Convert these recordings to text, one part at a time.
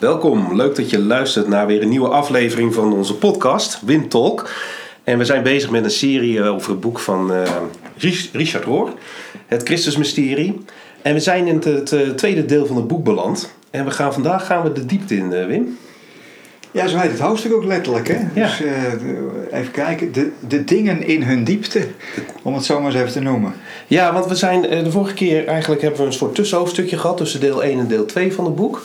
Welkom, leuk dat je luistert naar weer een nieuwe aflevering van onze podcast, Win Talk. En we zijn bezig met een serie eh, over het boek van uh, Richard Rohr, Het Christusmysterie. En we zijn in het, het, tweede deel van het boek beland. En we gaan, vandaag gaan we de diepte in, uh, Wim. Ja, zo heet het hoofdstuk ook letterlijk. Hè? Ja. Dus even kijken, de, de dingen in hun diepte, om het zo maar eens even te noemen. Ja, want we zijn de vorige keer eigenlijk hebben we een soort tussenhoofdstukje gehad tussen deel 1 en deel 2 van het boek.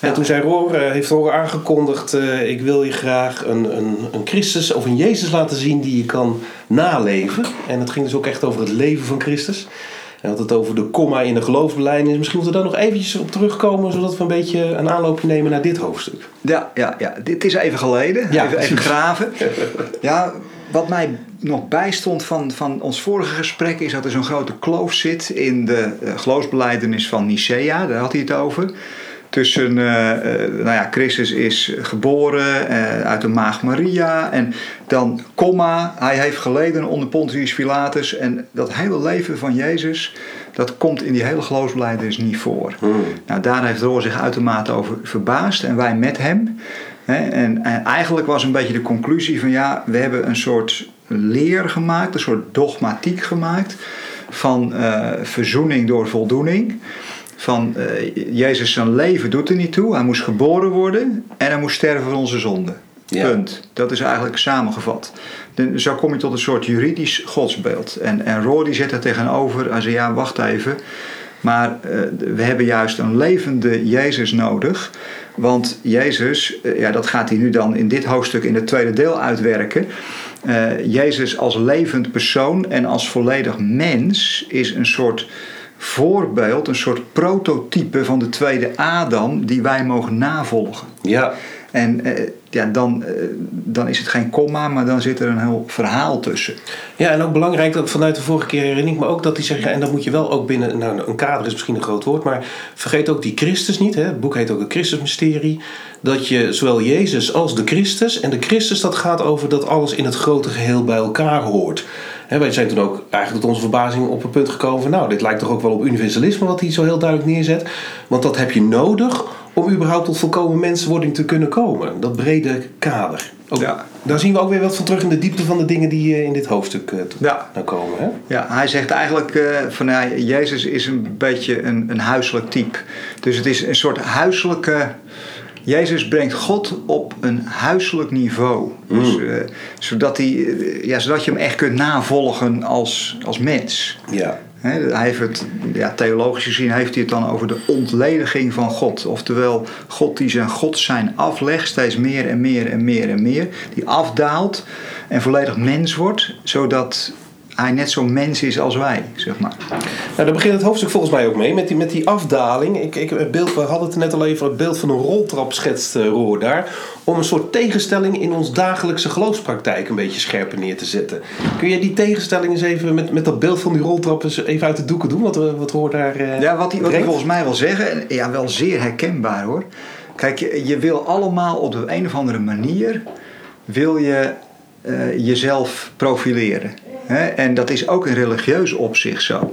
En toen Roor, eh, heeft Roor aangekondigd: eh, Ik wil je graag een, een, een Christus of een Jezus laten zien die je kan naleven. En het ging dus ook echt over het leven van Christus. Hij had het over de komma in de geloofsbelijdenis. Misschien moeten we daar nog eventjes op terugkomen, zodat we een beetje een aanloopje nemen naar dit hoofdstuk. Ja, ja, ja. dit is even geleden, Ja, even, graven. Ja, wat mij nog bijstond van, van ons vorige gesprek is dat er zo'n grote kloof zit in de uh, geloofsbelijdenis van Nicea, daar had hij het over. Tussen, uh, uh, nou ja, Christus is geboren uh, uit de maag Maria en dan, komma, hij heeft geleden onder Pontius Pilatus en dat hele leven van Jezus, dat komt in die hele geloofsbelijdenis niet voor. Hmm. Nou, daar heeft Roor zich uitermate over verbaasd en wij met hem. Hè, en, en eigenlijk was een beetje de conclusie van ja, we hebben een soort leer gemaakt, een soort dogmatiek gemaakt van uh, verzoening door voldoening. Van uh, Jezus zijn leven doet er niet toe, hij moest geboren worden en hij moest sterven voor onze zonde. Ja. Punt. Dat is eigenlijk samengevat. De, zo kom je tot een soort juridisch godsbeeld. En, en Rory zet er tegenover. Hij zei: Ja, wacht even. Maar uh, we hebben juist een levende Jezus nodig. Want Jezus, uh, ja, dat gaat hij nu dan in dit hoofdstuk in het tweede deel uitwerken. Uh, Jezus als levend persoon en als volledig mens is een soort voorbeeld, een soort prototype van de tweede Adam die wij mogen navolgen. Ja. En uh, ja, dan, uh, dan is het geen komma, maar dan zit er een heel verhaal tussen. Ja, en ook belangrijk, dat vanuit de vorige keer herinner ik me ook dat hij zegt, ja, en dat moet je wel ook binnen, nou een kader is misschien een groot woord, maar vergeet ook die Christus niet, hè? het boek heet ook het Christusmysterie, dat je zowel Jezus als de Christus, en de Christus dat gaat over dat alles in het grote geheel bij elkaar hoort. He, wij zijn toen ook eigenlijk tot onze verbazing op een punt gekomen van, nou, dit lijkt toch ook wel op universalisme wat hij zo heel duidelijk neerzet, want dat heb je nodig om überhaupt tot volkomen menswording te kunnen komen. Dat brede kader. Ook, Ja. Daar zien we ook weer wat van terug in de diepte van de dingen die eh, in dit hoofdstuk eh, Ja. naar komen. Hè? Ja, hij zegt eigenlijk uh, van ja, Jezus is een beetje een, een huiselijk type. Dus het is een soort huiselijke. Jezus brengt God op een huiselijk niveau. Mm. Dus, uh, zodat, hij, uh, ja, zodat je hem echt kunt navolgen als, als mens. Ja. He, hij heeft het, ja, theologisch gezien heeft hij het dan over de ontlediging van God. Oftewel, God die zijn God zijn aflegt, steeds meer en meer en meer en meer. Die afdaalt en volledig mens wordt, zodat hij net zo mens is als wij, zeg maar. Nou, daar begint het hoofdstuk volgens mij ook mee, met die, met die afdaling. Ik, ik, het beeld, we hadden het net al even, het beeld van een roltrap schetst uh, daar. Om een soort tegenstelling in ons dagelijkse geloofspraktijk een beetje scherper neer te zetten. Kun je die tegenstelling eens even met, met dat beeld van die roltrap eens even uit de doeken doen? Wat, wat Roor daar uh, Ja, wat hij, volgens mij wil zeggen, ja, wel zeer herkenbaar hoor. Kijk, je, je wil allemaal op de een of andere manier, wil je uh, jezelf profileren. En dat is ook in religieus opzicht zo.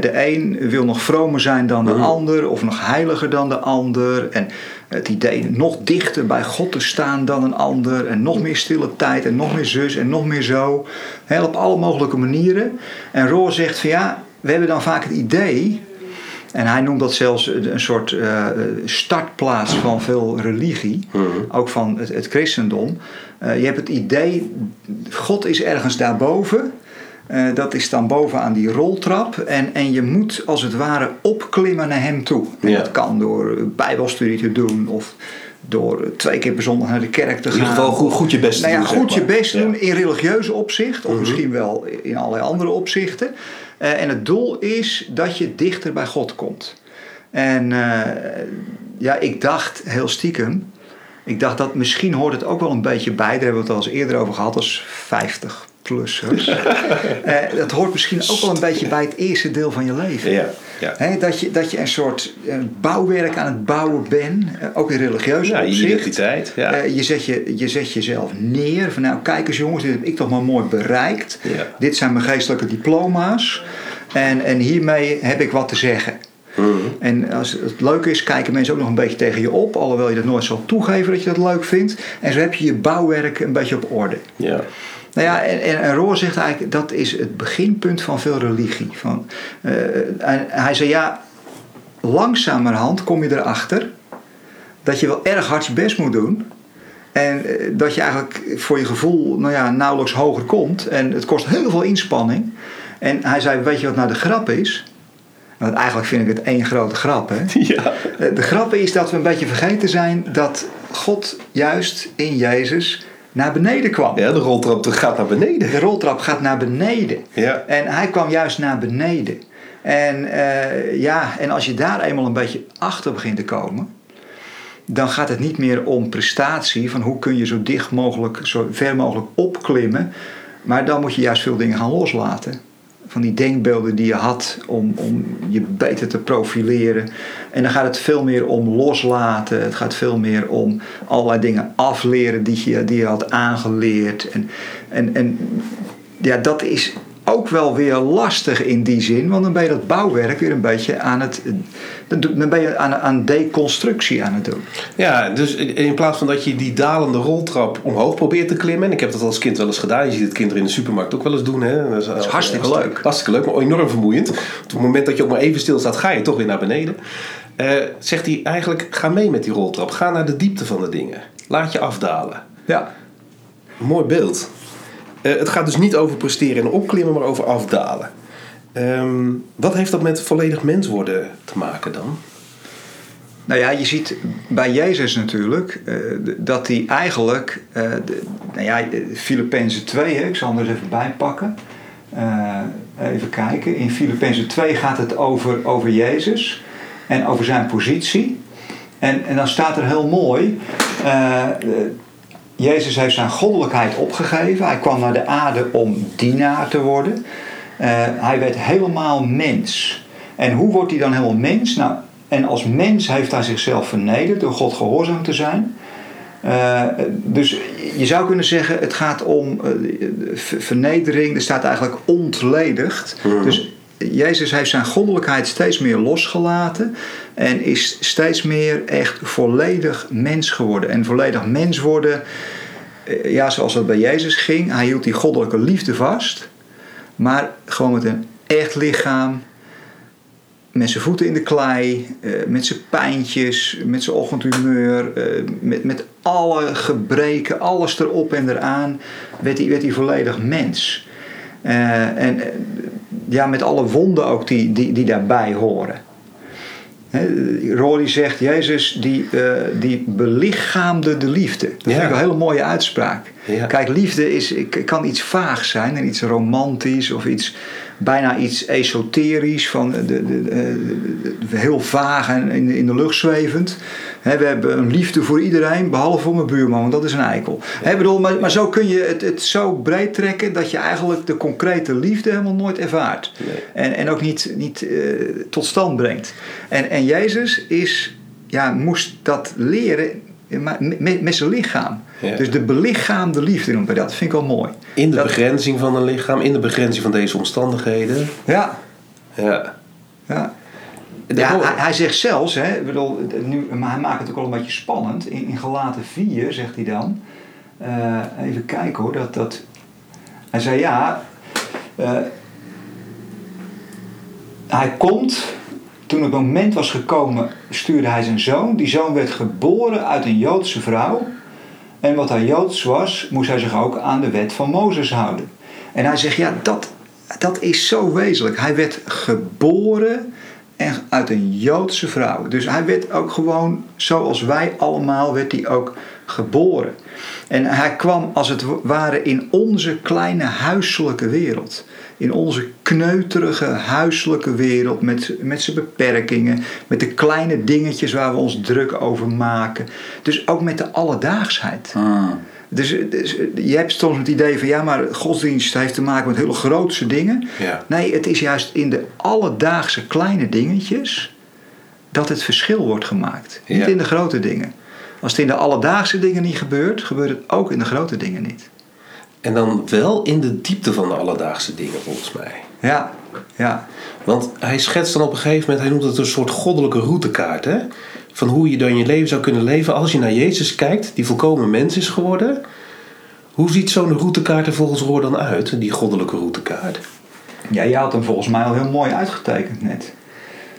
De een wil nog vromer zijn dan de mm. ander, of nog heiliger dan de ander. En het idee nog dichter bij God te staan dan een ander. En nog meer stille tijd, en nog meer zus, en nog meer zo. Op alle mogelijke manieren. En Roor zegt van ja, we hebben dan vaak het idee. En hij noemt dat zelfs een soort uh, startplaats van veel religie, mm. ook van het, christendom. Uh, je hebt het idee, God is ergens daarboven. Uh, dat is dan bovenaan die roltrap. En, en je moet als het ware opklimmen naar hem toe. En Ja. dat kan door bijbelstudie te doen of door twee keer per zondag naar de kerk te In gaan. ieder geval goed, goed je best te Nou ja, doen. goed je maar. best Ja. doen in religieuze opzicht, of Mhm. misschien wel in allerlei andere opzichten. Uh, en het doel is dat je dichter bij God komt. En uh, ja, ik dacht heel stiekem, ik dacht dat misschien hoort het ook wel een beetje bij, daar hebben we het al eens eerder over gehad, als 50 plussers. uh, dat hoort misschien ook wel een beetje bij het eerste deel van je leven. Ja, ja. He, dat, je, dat je een soort uh, bouwwerk aan het bouwen bent, uh, ook in religieuze Ja, opzicht. identiteit. Ja. Uh, je, zet je, je zet jezelf neer van nou kijk eens jongens, dit heb ik toch maar mooi bereikt. Ja. Dit zijn mijn geestelijke diploma's en, en hiermee heb ik wat te zeggen. Mhm. En als het leuk is, kijken mensen ook nog een beetje tegen je op. Alhoewel je dat nooit zal toegeven dat je dat leuk vindt. En zo heb je je bouwwerk een beetje op orde. Ja. Nou ja, en, en, zegt eigenlijk dat is het beginpunt van veel religie. Van, en hij zei ja, langzamerhand kom je erachter dat je wel erg hard je best moet doen. En eh, dat je eigenlijk voor je gevoel nou ja, nauwelijks hoger komt. En het kost heel veel inspanning. En hij zei, weet je wat nou de grap is? Want eigenlijk vind ik het één grote grap. Hè? Ja. Eh, De grap is dat we een beetje vergeten zijn dat God juist in Jezus naar beneden kwam. ja, de roltrap gaat naar beneden. De roltrap gaat naar beneden. Ja. En hij kwam juist naar beneden. En, eh, ja, en als je daar eenmaal een beetje achter begint te komen, dan gaat het niet meer om prestatie, van hoe kun je zo dicht mogelijk, zo ver mogelijk opklimmen. Maar dan moet je juist veel dingen gaan loslaten. Van die denkbeelden die je had om, om je beter te profileren. En dan gaat het veel meer om loslaten. Het gaat veel meer om allerlei dingen afleren die je, die je had aangeleerd. En, en, en ja, dat is ook wel weer lastig in die zin, want dan ben je dat bouwwerk weer een beetje aan het. Dan ben je aan, aan deconstructie aan het doen. Ja, dus in plaats van dat je die dalende roltrap omhoog probeert te klimmen. En ik heb dat als kind wel eens gedaan. Je ziet het kinderen in de supermarkt ook wel eens doen. Hè? Dat is hartstikke leuk. Hartstikke leuk, maar enorm vermoeiend. Op het moment dat je ook maar even stilstaat, ga je toch weer naar beneden. Eh, zegt hij eigenlijk, ga mee met die roltrap. Ga naar de diepte van de dingen. Laat je afdalen. Ja. Mooi beeld. Eh, het gaat dus niet over presteren en opklimmen, maar over afdalen. Ehm, wat heeft dat met volledig mens worden te maken dan? Nou ja, je ziet bij Jezus natuurlijk eh, dat hij eigenlijk, eh, nou ja, Filippenzen 2, hè, ik zal hem er even bij pakken. Even kijken. In Filippenzen 2 gaat het over, over Jezus en over zijn positie. En, en dan staat er heel mooi. Jezus heeft zijn goddelijkheid opgegeven. Hij kwam naar de aarde om dienaar te worden. Eh, hij werd helemaal mens. En hoe wordt hij dan helemaal mens? Nou, en als mens heeft hij zichzelf vernederd door God gehoorzaam te zijn. Eh, dus je zou kunnen zeggen, het gaat om eh, ver- vernedering. Er staat eigenlijk ontledigd. Dus Jezus heeft zijn goddelijkheid steeds meer losgelaten. En is steeds meer echt volledig mens geworden. En volledig mens worden, eh, ja, zoals dat bij Jezus ging. Hij hield die goddelijke liefde vast. Maar gewoon met een echt lichaam. Met zijn voeten in de klei, eh, met zijn pijntjes, met zijn ochtendhumeur, eh, met, met alle gebreken, alles erop en eraan, werd hij, werd hij volledig mens. En ja, met alle wonden ook die, die, die daarbij horen. Rory zegt, Jezus die, eh, die belichaamde de liefde. Dat Ja. vind ik een hele mooie uitspraak. Ja. Kijk, liefde is, kan iets vaags zijn en iets romantisch of iets, bijna iets esoterisch, van de, de, de, de- heel vaag en in, in de lucht zwevend. We hebben een liefde voor iedereen, behalve voor mijn buurman, want dat is een eikel. Bedoel, maar, maar zo kun je het, het zo breed trekken dat je eigenlijk de concrete liefde helemaal nooit ervaart. Nee. En, en ook niet, niet eh, tot stand brengt. En, en Jezus is, ja, moest dat leren met, met zijn lichaam. Ja. Dus de belichaamde liefde noemen we dat. Dat vind ik wel mooi. In de Dat- begrenzing van een lichaam, in de begrenzing van deze omstandigheden. Ja, Ja. ja. Ja, hij, hij zegt zelfs, hè, bedoel, nu, maar hij maakt het ook al een beetje spannend. In, in Galaten 4 zegt hij dan, eh, even kijken hoor, dat, dat, hij zei ja, eh, hij komt, toen het moment was gekomen, stuurde hij zijn zoon. Die zoon werd geboren uit een Joodse vrouw. En wat hij Joods was, moest hij zich ook aan de wet van Mozes houden. En hij zegt, ja, dat, dat is zo wezenlijk. Hij werd geboren en uit een Joodse vrouw. Dus hij werd ook gewoon, zoals wij allemaal, werd hij ook geboren. En hij kwam als het ware in onze kleine huiselijke wereld. In onze kneuterige huiselijke wereld met, met zijn beperkingen, met de kleine dingetjes waar we ons druk over maken. Dus ook met de alledaagsheid. Dus, dus je hebt soms het idee van ja, maar godsdienst heeft te maken met hele grootse dingen. Ja. Nee, het is juist in de alledaagse kleine dingetjes dat het verschil wordt gemaakt. Niet in de grote dingen. Als het in de alledaagse dingen niet gebeurt, gebeurt het ook in de grote dingen niet. En dan wel in de diepte van de alledaagse dingen, volgens mij. Ja, ja. Want hij schetst dan op een gegeven moment, hij noemt het een soort goddelijke routekaart. Hè? Van hoe je dan je leven zou kunnen leven als je naar Jezus kijkt, die volkomen mens is geworden. Hoe ziet zo'n routekaart er volgens Roor dan uit, die goddelijke routekaart? Ja, jij had hem volgens mij al heel mooi uitgetekend net.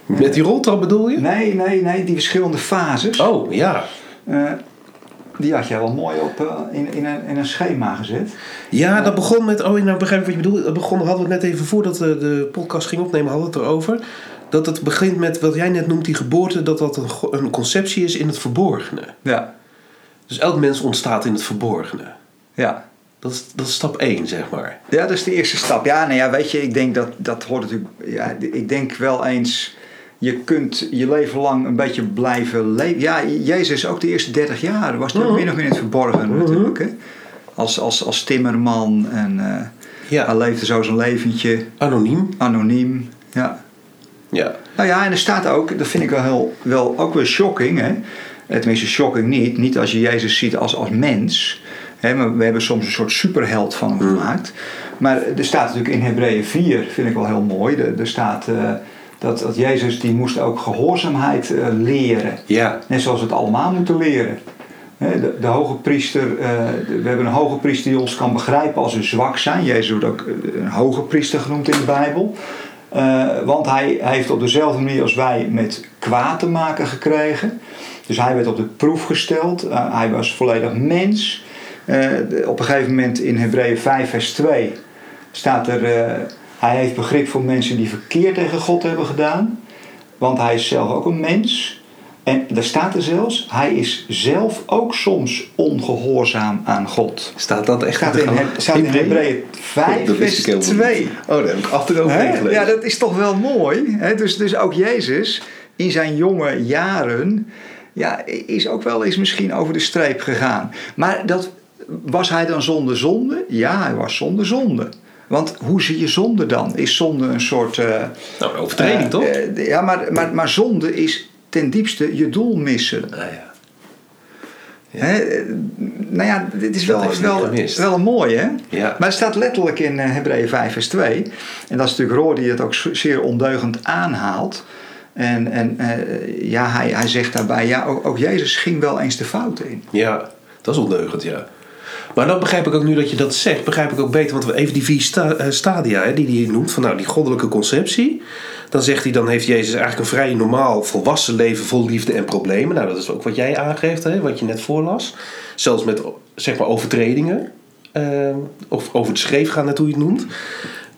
Met die roltrap bedoel je? Nee, nee, nee, die verschillende fases. Oh, ja. Eh, die had jij wel mooi op, eh, in, in, een, in een schema gezet. Ja, dat begon met. Oh, nou begrijp ik wat je bedoelt. Dat begon, hadden we het net even voordat we de podcast ging opnemen, hadden we het erover. Dat het begint met wat jij net noemt, die geboorte, dat dat een, een conceptie is in het verborgene. Ja, Dus elk mens ontstaat in het verborgene. ja. Dat is, dat is stap 1, zeg maar. Ja, dat is de eerste stap. Ja, nou ja, weet je, ik denk dat dat hoort natuurlijk. Ja, ik denk wel eens. Je kunt je leven lang een beetje blijven leven. Ja, Jezus ook de eerste 30 jaar was natuurlijk min of meer in het verborgen natuurlijk. Hè? Als, als, als timmerman en eh, Ja, hij leefde zo zijn leventje anoniem. anoniem. Ja. Ja. Nou ja, en er staat ook, dat vind ik wel, heel, wel ook weer shocking. Hè? Eh, Tenminste, shocking niet. Niet als je Jezus ziet als, als mens. Hè? Maar we hebben soms een soort superheld van hem gemaakt. Maar er staat natuurlijk in Hebreeën 4, vind ik wel heel mooi. Er, er staat eh, dat, dat Jezus die moest ook gehoorzaamheid eh, leren. Ja. Net zoals we het allemaal moeten leren. De, de hoge priester, we hebben een hoge priester die ons kan begrijpen als we zwak zijn. Jezus wordt ook een hoge priester genoemd in de Bijbel. Eh, want hij, heeft op dezelfde manier als wij met kwaad te maken gekregen. Dus hij werd op de proef gesteld. Eh, hij was volledig mens. Eh, op een gegeven moment in Hebreeën 5 vers 2 staat er... hij heeft begrip voor mensen die verkeerd tegen God hebben gedaan. Want hij is zelf ook een mens. En daar staat er zelfs, hij is zelf ook soms ongehoorzaam aan God. Staat dat echt Staat in, Heb- staat in Hebreeën 5 Dat wist vers ik helemaal 2. niet. Oh, daar heb ik achterover Hè? gelezen. Ja, dat is toch wel mooi. Dus, dus ook Jezus in zijn jonge jaren ja, is ook wel eens misschien over de streep gegaan. Maar dat, was hij dan zonder zonde? Ja, hij was zonder zonde. Want hoe zie je zonde dan? Is zonde een soort... Nou, een overtreding eh, toch? eh, ja, maar, maar, maar zonde is ten diepste je doel missen. nou ja. Hè? Nou ja, dit is Dat wel, wel, gemist. wel een mooie, hè? Ja. Maar het staat letterlijk in eh, Hebreeën 5 vers 2. En dat is natuurlijk Roor die het ook zeer ondeugend aanhaalt. En, en eh, ja, hij, hij zegt daarbij, ja, ook, ook Jezus ging wel eens de fouten in. Ja, dat is ondeugend, ja. Maar dan begrijp ik ook nu dat je dat zegt, begrijp ik ook beter. Want even die vier sta- eh, stadia hè, die hij noemt, van nou die goddelijke conceptie. Dan zegt hij, dan heeft Jezus eigenlijk een vrij normaal volwassen leven vol liefde en problemen. Nou, dat is ook wat jij aangeeft, hè, wat je net voorlas. Zelfs met zeg maar overtredingen. eh, of over de schreef gaan, net hoe je het noemt.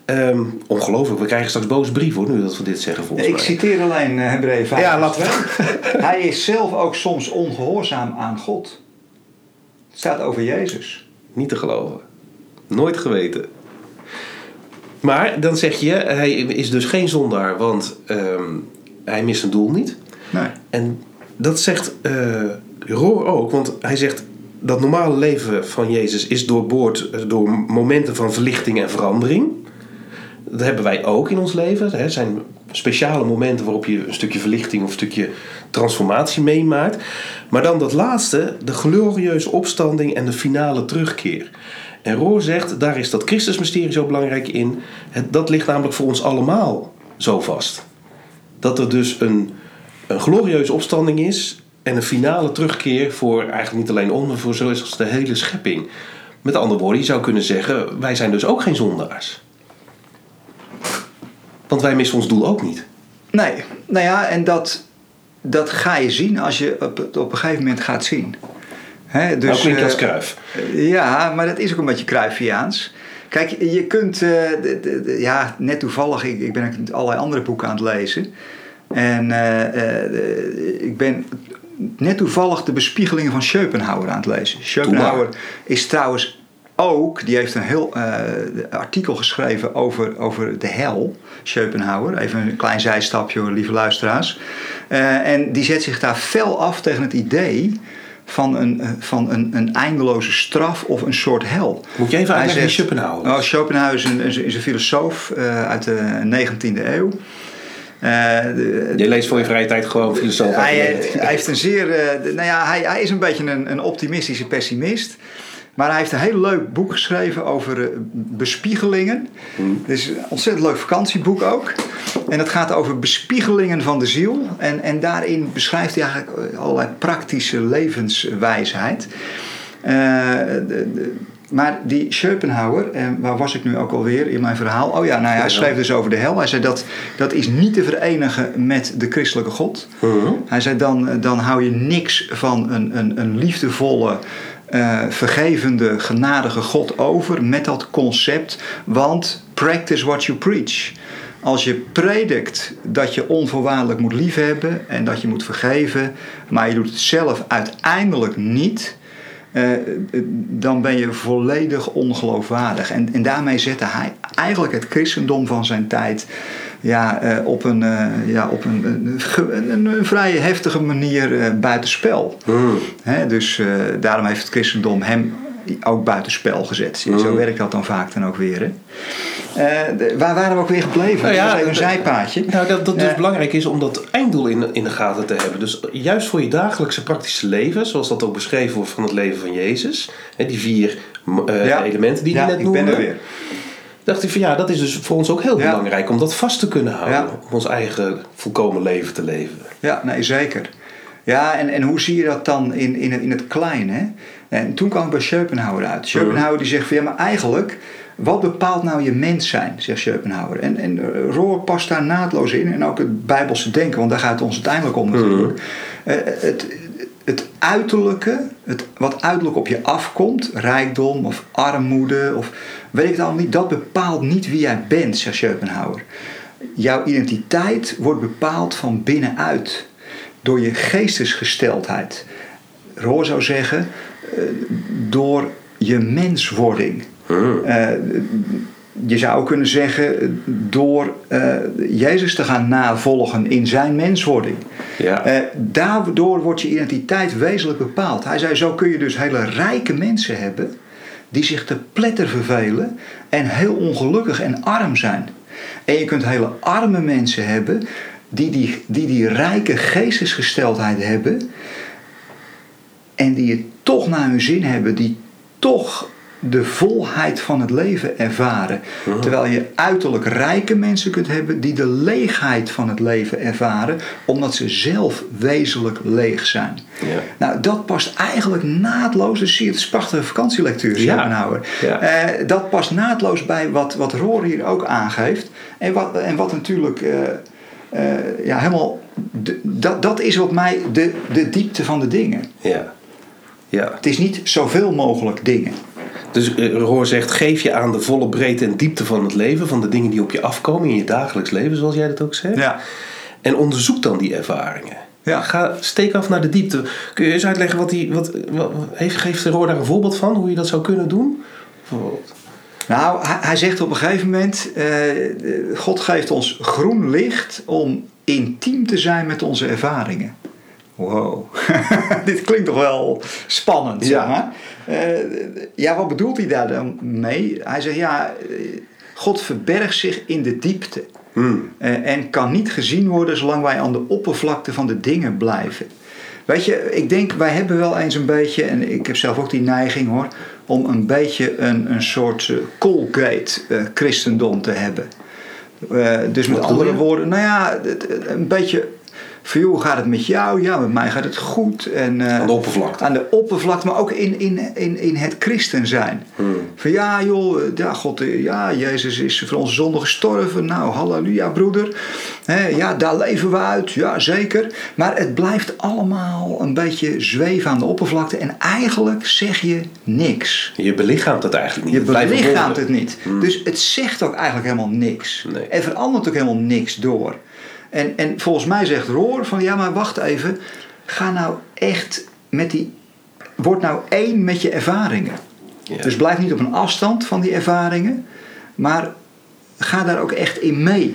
Ehm, ongelooflijk, we krijgen straks boze brief hoor, nu dat we dit zeggen volgens Ik mij. citeer alleen eh, Hebreeën 5 Ja, vers laten we- 2. Hij is zelf ook soms ongehoorzaam aan God. Staat over Jezus. Niet te geloven. Nooit geweten. Maar dan zeg je, hij is dus geen zondaar, want ehm, hij mist zijn doel niet. Nee. En dat zegt eh Roor ook, want hij zegt dat normale leven van Jezus is doorboord door momenten van verlichting en verandering. Dat hebben wij ook in ons leven. Er zijn speciale momenten waarop je een stukje verlichting of een stukje transformatie meemaakt. Maar dan dat laatste, de glorieuze opstanding en de finale terugkeer. En Roor zegt, daar is dat Christusmysterie zo belangrijk in. Dat ligt namelijk voor ons allemaal zo vast. Dat er dus een, een glorieuze opstanding is en een finale terugkeer voor eigenlijk niet alleen ons, maar voor zoals de hele schepping. Met andere woorden, je zou kunnen zeggen, wij zijn dus ook geen zondaars. Want wij missen ons doel ook niet. Nee, nou ja, en dat, dat ga je zien als je op, het op een gegeven moment gaat zien. Hè, dus, nou klinkt je als eh, kruif. Ja, maar dat is ook een beetje Cruyffiaans. Kijk, je kunt, eh, ja, net toevallig, ik, ik ben ook allerlei andere boeken aan het lezen. En eh, eh, ik ben net toevallig de bespiegelingen van Schopenhauer aan het lezen. Schopenhauer is trouwens ook, die heeft een heel eh, artikel geschreven over, over de hel, Schopenhauer. Even een klein zijstapje, hoor, lieve luisteraars. Eh, en die zet zich daar fel af tegen het idee van een, eh, van een, een eindeloze straf of een soort hel. Moet je even uitleggen wie Schopenhauer is? Oh, Schopenhauer is een, is een- filosoof uit de 19e eeuw. De- Je leest voor je vrije tijd gewoon filosoof. hij, hij heeft een zeer. nou ja, hij, hij is een beetje een, een optimistische pessimist. Maar hij heeft een heel leuk boek geschreven over eh, bespiegelingen. Het is een ontzettend leuk vakantieboek ook. En het gaat over bespiegelingen van de ziel. En, en daarin beschrijft hij eigenlijk allerlei praktische levenswijsheid. Eh, de- de- maar die Schopenhauer, en waar was ik nu ook alweer in mijn verhaal? Oh ja, nou ja, hij schreef dus over de hel. Hij zei dat dat is niet te verenigen met de christelijke God. Hij zei dan, dan hou je niks van een, een, een liefdevolle, eh, vergevende, genadige God over met dat concept. Want practice what you preach. Als je predikt dat je onvoorwaardelijk moet liefhebben en dat je moet vergeven, maar je doet het zelf uiteindelijk niet, eh, dan ben je volledig ongeloofwaardig. En, en daarmee zette hij eigenlijk het christendom van zijn tijd ja, eh, op, een, eh, ja, op een, een, een, vrij heftige manier eh, buitenspel. Hè, dus eh, daarom heeft het christendom hem ook buitenspel gezet. Zo werkt dat dan vaak dan ook weer. Hè. Eh, de- waar waren we ook weer gebleven? Nou ja, dat een zijpaadje. Nou, dat, dat dus Eh, belangrijk is om dat einddoel in, in de gaten te hebben. Dus juist voor je dagelijkse praktische leven, zoals dat ook beschreven wordt van het leven van Jezus, hè, die vier eh, Ja. elementen die ja, hij net ik noemde, ben er weer. Dacht ik van ja, dat is dus voor ons ook heel Ja. belangrijk om dat vast te kunnen houden. Om ons eigen volkomen leven te leven. Ja, nee, zeker. Ja, en, en hoe zie je dat dan in, in, het, in het klein? Hè? En toen kwam ik bij Schopenhauer uit. Schopenhauer die zegt van ja, maar eigenlijk, wat bepaalt nou je mens zijn, zegt Schopenhauer. En, en eh, Rohr past daar naadloos in. En ook het Bijbelse denken, want daar gaat het ons uiteindelijk om natuurlijk. Eh, het, het uiterlijke, het, wat uiterlijk op je afkomt, rijkdom of armoede of weet ik het allemaal niet, dat bepaalt niet wie jij bent, zegt Schopenhauer. Jouw identiteit wordt bepaald van binnenuit door je geestesgesteldheid. Roor zou zeggen, eh, door je menswording. Eh, je zou kunnen zeggen, door eh, Jezus te gaan navolgen in zijn menswording. Ja. Eh, daardoor wordt je identiteit wezenlijk bepaald. Hij zei, zo kun je dus hele rijke mensen hebben die zich te pletter vervelen en heel ongelukkig en arm zijn. En je kunt hele arme mensen hebben die die, die, die rijke geestesgesteldheid hebben en die het toch naar hun zin hebben, die toch de volheid van het leven ervaren. Terwijl je uiterlijk rijke mensen kunt hebben die de leegheid van het leven ervaren, omdat ze zelf wezenlijk leeg zijn. Ja. Nou, dat past eigenlijk naadloos. Dus zie je, het is een prachtige vakantielectuur, Ja. Eh, dat past naadloos bij wat, wat Roor hier ook aangeeft. En wat, en wat natuurlijk eh, eh, ja, helemaal. dat, dat is wat mij de, de diepte van de dingen. Ja. ja. Het is niet zoveel mogelijk dingen. Dus eh, Roor zegt, geef je aan de volle breedte en diepte van het leven, van de dingen die op je afkomen in je dagelijks leven, zoals jij dat ook zegt. Ja. En onderzoek dan die ervaringen. Ja. Ga, steek af naar de diepte. Kun je eens uitleggen wat die. Wat, wat, heeft, geeft Roor daar een voorbeeld van, hoe je dat zou kunnen doen? Bijvoorbeeld. Nou, hij, hij zegt op een gegeven moment: eh, God geeft ons groen licht om intiem te zijn met onze ervaringen. Wow, dit klinkt toch wel spannend, Ja. zeg maar. Eh, ja, wat bedoelt hij daar dan mee? Hij zegt: Ja, eh, God verbergt zich in de diepte. Hmm. Eh, en kan niet gezien worden zolang wij aan de oppervlakte van de dingen blijven. Weet je, ik denk, wij hebben wel eens een beetje, en ik heb zelf ook die neiging hoor, om een beetje een, een soort eh, Colgate eh, christendom te hebben. Dus met Wat andere woorden, nou ja, een beetje van joh, hoe gaat het met jou? Ja, met mij gaat het goed. En, eh, Aan de oppervlakte. Aan de oppervlakte, maar ook in, in, in, in het christen zijn. Hmm. Van ja joh, eh, ja, God, eh, ja, Jezus is voor onze zonde gestorven. Nou, halleluja broeder. Ja, daar leven we uit. Ja, zeker. Maar het blijft allemaal een beetje zweven aan de oppervlakte. En eigenlijk zeg je niks. Je belichaamt het eigenlijk niet. Je belichaamt het niet. Dus het zegt ook eigenlijk helemaal niks. Nee. Er verandert ook helemaal niks door. En, en volgens mij zegt Roor van ja, maar wacht even. Ga nou echt met die. Word nou één met je ervaringen. Ja. Dus blijf niet op een afstand van die ervaringen. Maar ga daar ook echt in mee.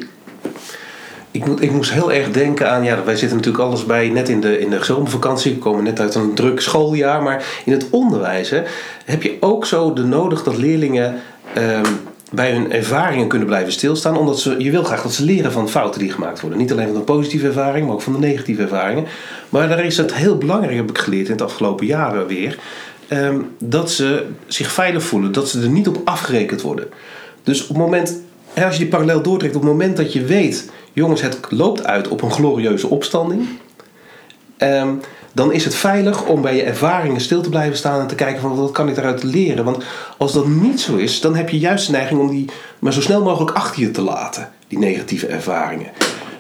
Ik, moet, ik moest heel erg denken aan, ja, wij zitten natuurlijk alles bij, net in de, in de zomervakantie, we komen net uit een druk schooljaar, maar in het onderwijs hè, heb je ook zo de nodig dat leerlingen ehm, bij hun ervaringen kunnen blijven stilstaan, omdat ze, je wil graag dat ze leren van fouten die gemaakt worden. Niet alleen van de positieve ervaring, maar ook van de negatieve ervaringen. Maar daar is het heel belangrijk, heb ik geleerd in het afgelopen jaren weer, ehm, dat ze zich veilig voelen, dat ze er niet op afgerekend worden. Dus op het moment, als je die parallel doortrekt, op het moment dat je weet, jongens, het loopt uit op een glorieuze opstanding, ehm, dan is het veilig om bij je ervaringen stil te blijven staan en te kijken van wat kan ik daaruit leren. Want als dat niet zo is, dan heb je juist de neiging om die maar zo snel mogelijk achter je te laten, die negatieve ervaringen.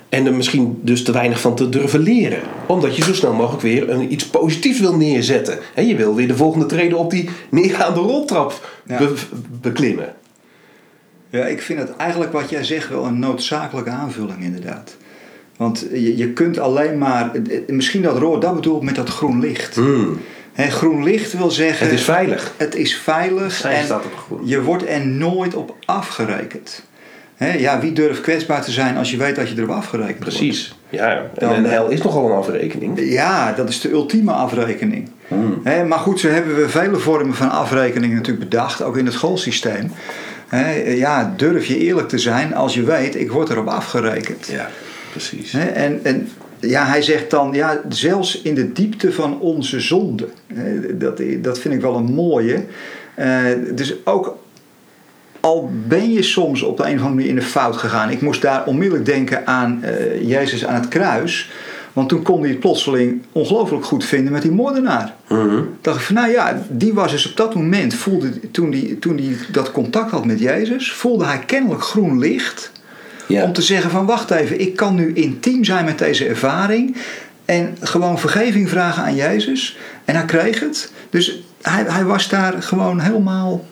En er misschien dus te weinig van te durven leren. Omdat je zo snel mogelijk weer een, iets positiefs wil neerzetten. En je wil weer de volgende treden op die neergaande roltrap Ja. be- beklimmen. Ja, ik vind het eigenlijk wat jij zegt wel een noodzakelijke aanvulling inderdaad. Want je, je kunt alleen maar, misschien dat rood, dat bedoel ik met dat groen licht. Hè, groen licht wil zeggen, Het is veilig. het is veilig Zij en staat op groen. je wordt er nooit op afgerekend. Ja, wie durft kwetsbaar te zijn als je weet dat je erop afgerekend wordt? Precies. Ja, en Dan, eh, hel is nogal een afrekening. Ja, dat is de ultieme afrekening. Hmm. Maar goed, zo hebben we vele vormen van afrekening natuurlijk bedacht, ook in het schoolsysteem. Ja, durf je eerlijk te zijn als je weet, ik word erop afgerekend. Ja, precies. En, en ja, hij zegt dan, ja, zelfs in de diepte van onze zonde. Dat, dat vind ik wel een mooie. Eh, dus ook al ben je soms op de een of andere manier in de fout gegaan. Ik moest daar onmiddellijk denken aan eh, Jezus aan het kruis. Want toen kon hij het plotseling ongelooflijk goed vinden met die moordenaar. Mhm. dacht ik van, nou ja, die was dus op dat moment, voelde, toen hij toen die dat contact had met Jezus, voelde hij kennelijk groen licht. Ja. Om te zeggen van, wacht even, ik kan nu intiem zijn met deze ervaring. En gewoon vergeving vragen aan Jezus. En hij kreeg het. Dus hij, hij was daar gewoon helemaal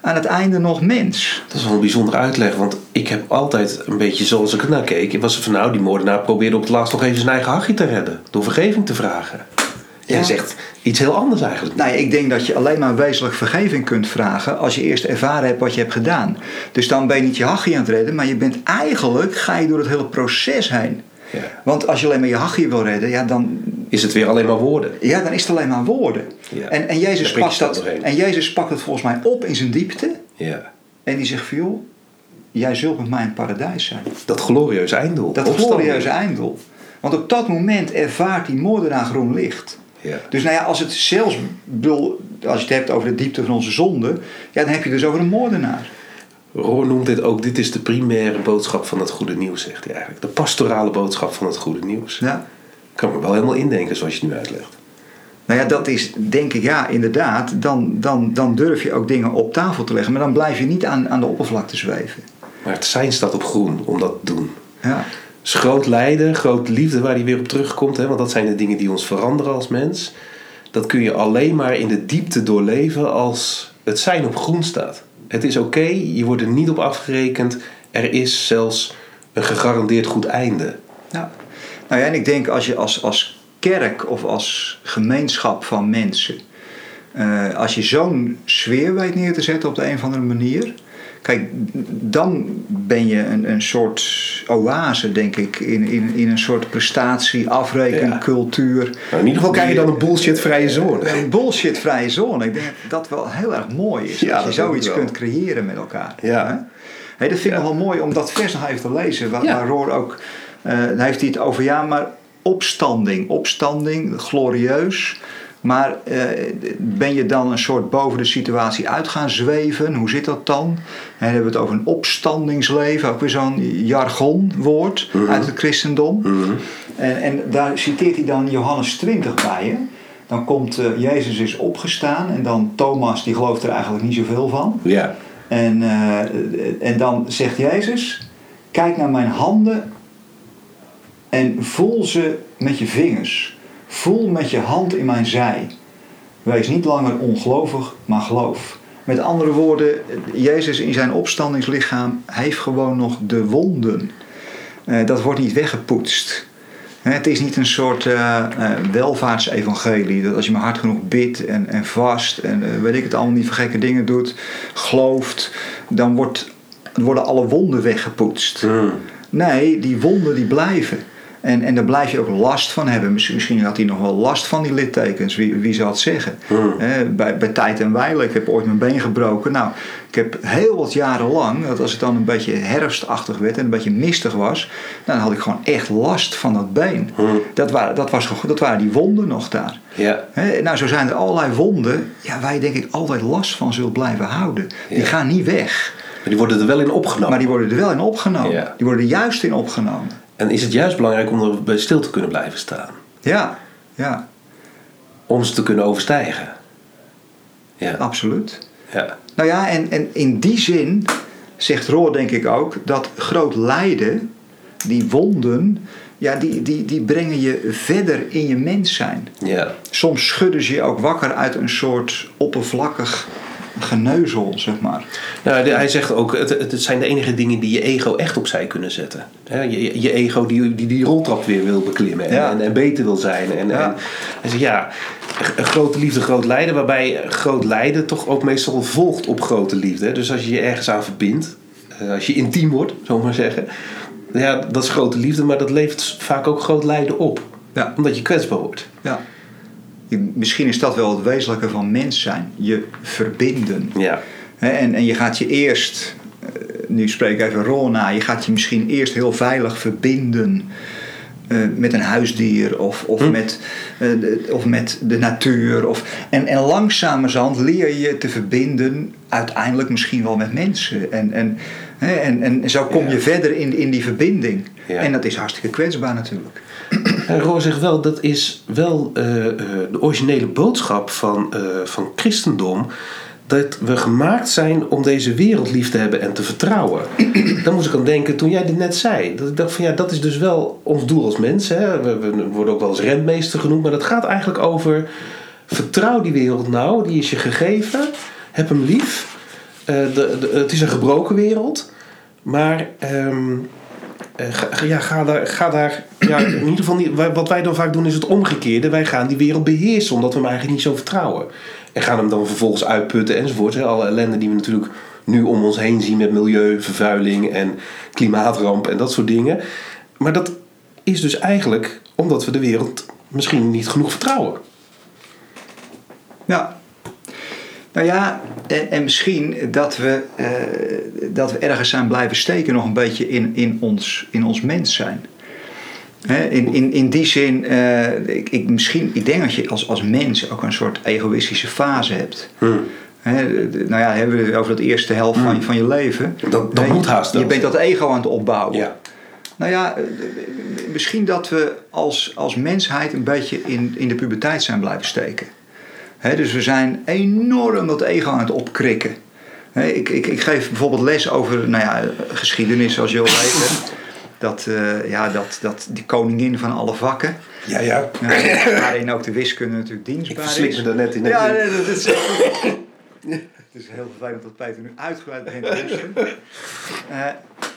aan het einde nog mens. Dat is wel een bijzondere uitleg, want ik heb altijd een beetje zoals ik ernaar keek. Was het van nou, die moordenaar probeerde op het laatst nog even zijn eigen hachje te redden. Door vergeving te vragen. Jij Ja. zegt iets heel anders eigenlijk. Nou, ja, ik denk dat je alleen maar wezenlijk vergeving kunt vragen als je eerst ervaren hebt wat je hebt gedaan. Dus dan ben je niet je hachje aan het redden, maar je bent eigenlijk, ga je door het hele proces heen. Ja. Want als je alleen maar je hachje wil redden, ja, dan, Is het weer alleen maar woorden? ja, dan is het alleen maar woorden. Ja. En, en, Jezus je pakt dat, en Jezus pakt het volgens mij op in zijn diepte. Ja. En die zegt van joh, jij zult met mij in het paradijs zijn. Dat glorieuze einddoel. Dat glorieuze einddoel. Want op dat moment ervaart die moordenaar groen licht. Ja. Dus nou ja, als het zelfs, als je het hebt over de diepte van onze zonde, ja, dan heb je dus over een moordenaar. Roor noemt dit ook, dit is de primaire boodschap van het goede nieuws, zegt hij eigenlijk. De pastorale boodschap van het goede nieuws. Ja. Kan me wel helemaal indenken zoals je het nu uitlegt. Nou ja, dat is denk ik, ja, inderdaad, dan, dan, dan durf je ook dingen op tafel te leggen, maar dan blijf je niet aan, aan de oppervlakte zweven. Maar het zijn staat op groen om dat te doen. Ja. Groot lijden, groot liefde waar hij weer op terugkomt. Hè, want dat zijn de dingen die ons veranderen als mens. Dat kun je alleen maar in de diepte doorleven als het zijn op groen staat. Het is oké, je wordt er niet op afgerekend. Er is zelfs een gegarandeerd goed einde. Nou ja, en ik denk als je als, als kerk of als gemeenschap van mensen, eh, als je zo'n sfeer weet neer te zetten op de een of andere manier, kijk, dan ben je een, een soort oase, denk ik, in, in, in een soort prestatie, afrekencultuur. Nou, in ieder geval krijg je dan een bullshitvrije zone. Een bullshitvrije zone. Ik denk dat dat wel heel erg mooi is. Ja, als je dat denk zoiets kunt creëren met elkaar. Ja. Hè? Hey, dat vind ik Ja. wel mooi om dat vers nog even te lezen. Waar, Ja. waar Roor ook, eh, heeft hij het over, ja, maar opstanding. Opstanding, glorieus. Maar eh, ben je dan een soort boven de situatie uit gaan zweven? Hoe zit dat dan? En dan hebben we het over een opstandingsleven. Ook weer zo'n jargonwoord uit het christendom. En, en daar citeert hij dan Johannes 20 bij. Hè? Dan komt eh, Jezus is opgestaan en dan Thomas die gelooft er eigenlijk niet zoveel van. Ja. En, eh, en dan zegt Jezus: Kijk naar mijn handen en voel ze met je vingers. Voel met je hand in mijn zij. Wees niet langer ongelovig, maar geloof. Met andere woorden, Jezus in zijn opstandingslichaam heeft gewoon nog de wonden. Eh, dat wordt niet weggepoetst. Hè, Het is niet een soort eh, eh, welvaartsevangelie. Dat als je maar hard genoeg bidt en, en vast en eh, weet ik het allemaal niet voor gekke dingen doet, gelooft, dan wordt, worden alle wonden weggepoetst. Mm. Nee, die wonden die blijven. En, en daar blijf je ook last van hebben. Misschien, misschien had hij nog wel last van die littekens, wie, wie zal het zeggen. Hè, bij, bij tijd en wijle, ik heb ooit mijn been gebroken. Nou, ik heb heel wat jaren lang, dat als het dan een beetje herfstachtig werd en een beetje mistig was, dan had ik gewoon echt last van dat been. Dat, waren, dat, was, dat waren die wonden nog daar. Ja. Nou, zo zijn er allerlei wonden ja, waar je denk ik altijd last van zult blijven houden. Die gaan niet weg. Maar die worden er wel in opgenomen. Maar die worden er wel in opgenomen. Ja. Die worden er juist in opgenomen. En is het juist belangrijk om er bij stil te kunnen blijven staan? Ja, ja, Om ze te kunnen overstijgen. Ja. absoluut. ja. Nou ja, en, en in die zin zegt Roor denk ik ook dat groot lijden, die wonden, ja, die, die, die brengen je verder in je mens zijn. ja. Soms schudden ze je ook wakker uit een soort oppervlakkig geneuzel, zeg maar. Nou, hij zegt ook, het, het zijn de enige dingen die je ego echt opzij kunnen zetten. Je, je ego die, die die roltrap weer wil beklimmen en, Ja. en, en beter wil zijn. En, Ja. en hij zegt ja, grote liefde, groot lijden. Waarbij groot lijden toch ook meestal volgt op grote liefde. Dus als je je ergens aan verbindt, eh, als je intiem wordt, we maar zeggen. Ja, dat is grote liefde, maar dat levert vaak ook groot lijden op. Ja. Omdat je kwetsbaar wordt. Ja. Misschien is dat wel het wezenlijke van mens zijn. Je verbinden. Ja. En, en je gaat je eerst, eh, nu spreek ik even Ron na, je gaat je misschien eerst heel veilig verbinden eh, met een huisdier of, of, met, eh, de, of met de natuur. Of, en, en langzamerhand leer je je te verbinden uiteindelijk misschien wel met mensen. En, en, hè, en, en zo kom Ja. je verder in, in die verbinding. Ja. En dat is hartstikke kwetsbaar natuurlijk. Roor zegt wel, dat is wel eh, eh, de originele boodschap van, eh, van christendom. Dat we gemaakt zijn om deze wereld lief te hebben en te vertrouwen. Dan moest ik aan denken toen jij dit net zei. Dat ik dacht van ja, dat is dus wel ons doel als mensen. We, we worden ook wel eens rentmeester genoemd. Maar dat gaat eigenlijk over vertrouw die wereld nou. Die is je gegeven. Heb hem lief. Eh, de, het is een gebroken wereld. Maar ehm, eh, ga, ga- ja, ga daar, ga daar ja, in ieder geval niet. Wat wij dan vaak doen is het omgekeerde. Wij gaan die wereld beheersen omdat we hem eigenlijk niet zo vertrouwen. En gaan hem dan vervolgens uitputten enzovoort. Hè. Alle ellende die we natuurlijk nu om ons heen zien met milieu, vervuiling en klimaatramp en dat soort dingen. Maar dat is dus eigenlijk omdat we de wereld misschien niet genoeg vertrouwen. Ja. Nou ja, en, en misschien dat we, eh, dat we ergens zijn blijven steken nog een beetje in, in, ons, in ons mens zijn. In, in, in die zin, eh, ik, ik, misschien, ik denk dat je als, als mens ook een soort egoïstische fase hebt. De- nou ja, hebben we het over dat eerste helft van, je, van je leven. Dat- dat moet haast Je wel. bent dat ego aan het opbouwen. Ja. Nou ja, misschien dat we als, als mensheid een beetje in, in de puberteit zijn blijven steken. Dus we zijn enorm dat ego aan het opkrikken. Ik, ik, ik geef bijvoorbeeld les over nou ja, geschiedenis, zoals je wel weet. Dat, eh, ja, dat, dat die koningin van alle vakken. Ja, ja. Ja, waarin ook de wiskunde natuurlijk Ik dienstbaar verslik is. me daar net in. Ja, nee, dat is, het is heel vervelend dat Peter nu uitgebreid begint te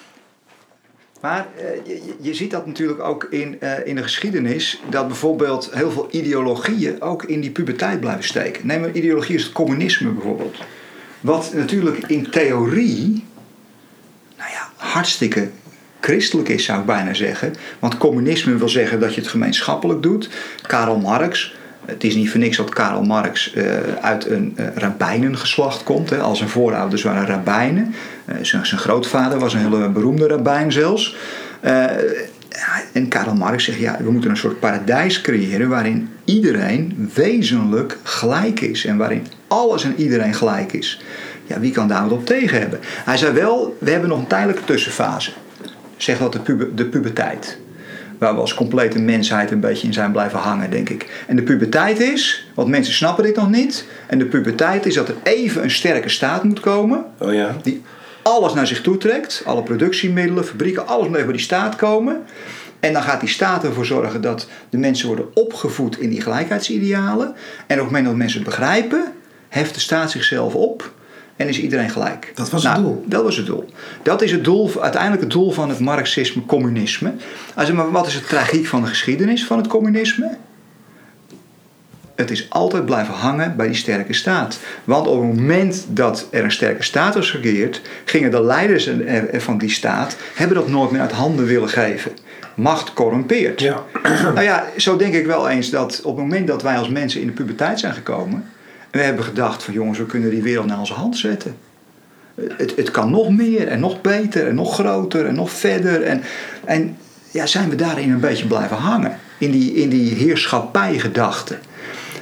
maar eh, je, ziet dat natuurlijk ook in, eh, in de geschiedenis, dat bijvoorbeeld heel veel ideologieën ook in die puberteit blijven steken. Neem een ideologie als het communisme bijvoorbeeld. Wat natuurlijk in theorie, nou ja, hartstikke christelijk is, zou ik bijna zeggen. Want communisme wil zeggen dat je het gemeenschappelijk doet. Karl Marx, het is niet voor niks dat Karl Marx eh, uit een uh, komt. Hè. Al zijn voorouders waren rabbijnen. Eh, zijn, zijn grootvader was een hele beroemde rabbijn zelfs. En Karl Marx zegt, ja, we moeten een soort paradijs creëren waarin iedereen wezenlijk gelijk is. En waarin alles en iedereen gelijk is. Ja, wie kan daar wat op tegen hebben? Hij zei wel, we hebben nog een tijdelijke tussenfase. Zeg dat de, de puberteit. Waar we als complete mensheid een beetje in zijn blijven hangen, denk ik. En de puberteit is, want mensen snappen dit nog niet. En de puberteit is dat er even een sterke staat moet komen. Oh ja. Die alles naar zich toe trekt. Alle productiemiddelen, fabrieken, alles moet even bij die staat komen. En dan gaat die staat ervoor zorgen dat de mensen worden opgevoed in die gelijkheidsidealen. En op het moment dat mensen het begrijpen, heft de staat zichzelf op. En is iedereen gelijk. Dat was het Nou, doel. Dat was het doel. Dat is het doel, uiteindelijk het doel van het marxisme-communisme. Also, maar wat is het tragiek van de geschiedenis van het communisme? Het is altijd blijven hangen bij die sterke staat. Want op het moment dat er een sterke staat was geregeerd, gingen de leiders van die staat hebben dat nooit meer uit handen willen geven. macht corrumpeert. Ja. Nou ja, zo denk ik wel eens dat op het moment dat wij als mensen in de puberteit zijn gekomen, we hebben gedacht van jongens, we kunnen die wereld naar onze hand zetten. Het, het kan nog meer en nog beter en nog groter en nog verder. En, en ja, zijn we daarin een beetje blijven hangen. In die, in die heerschappijgedachte.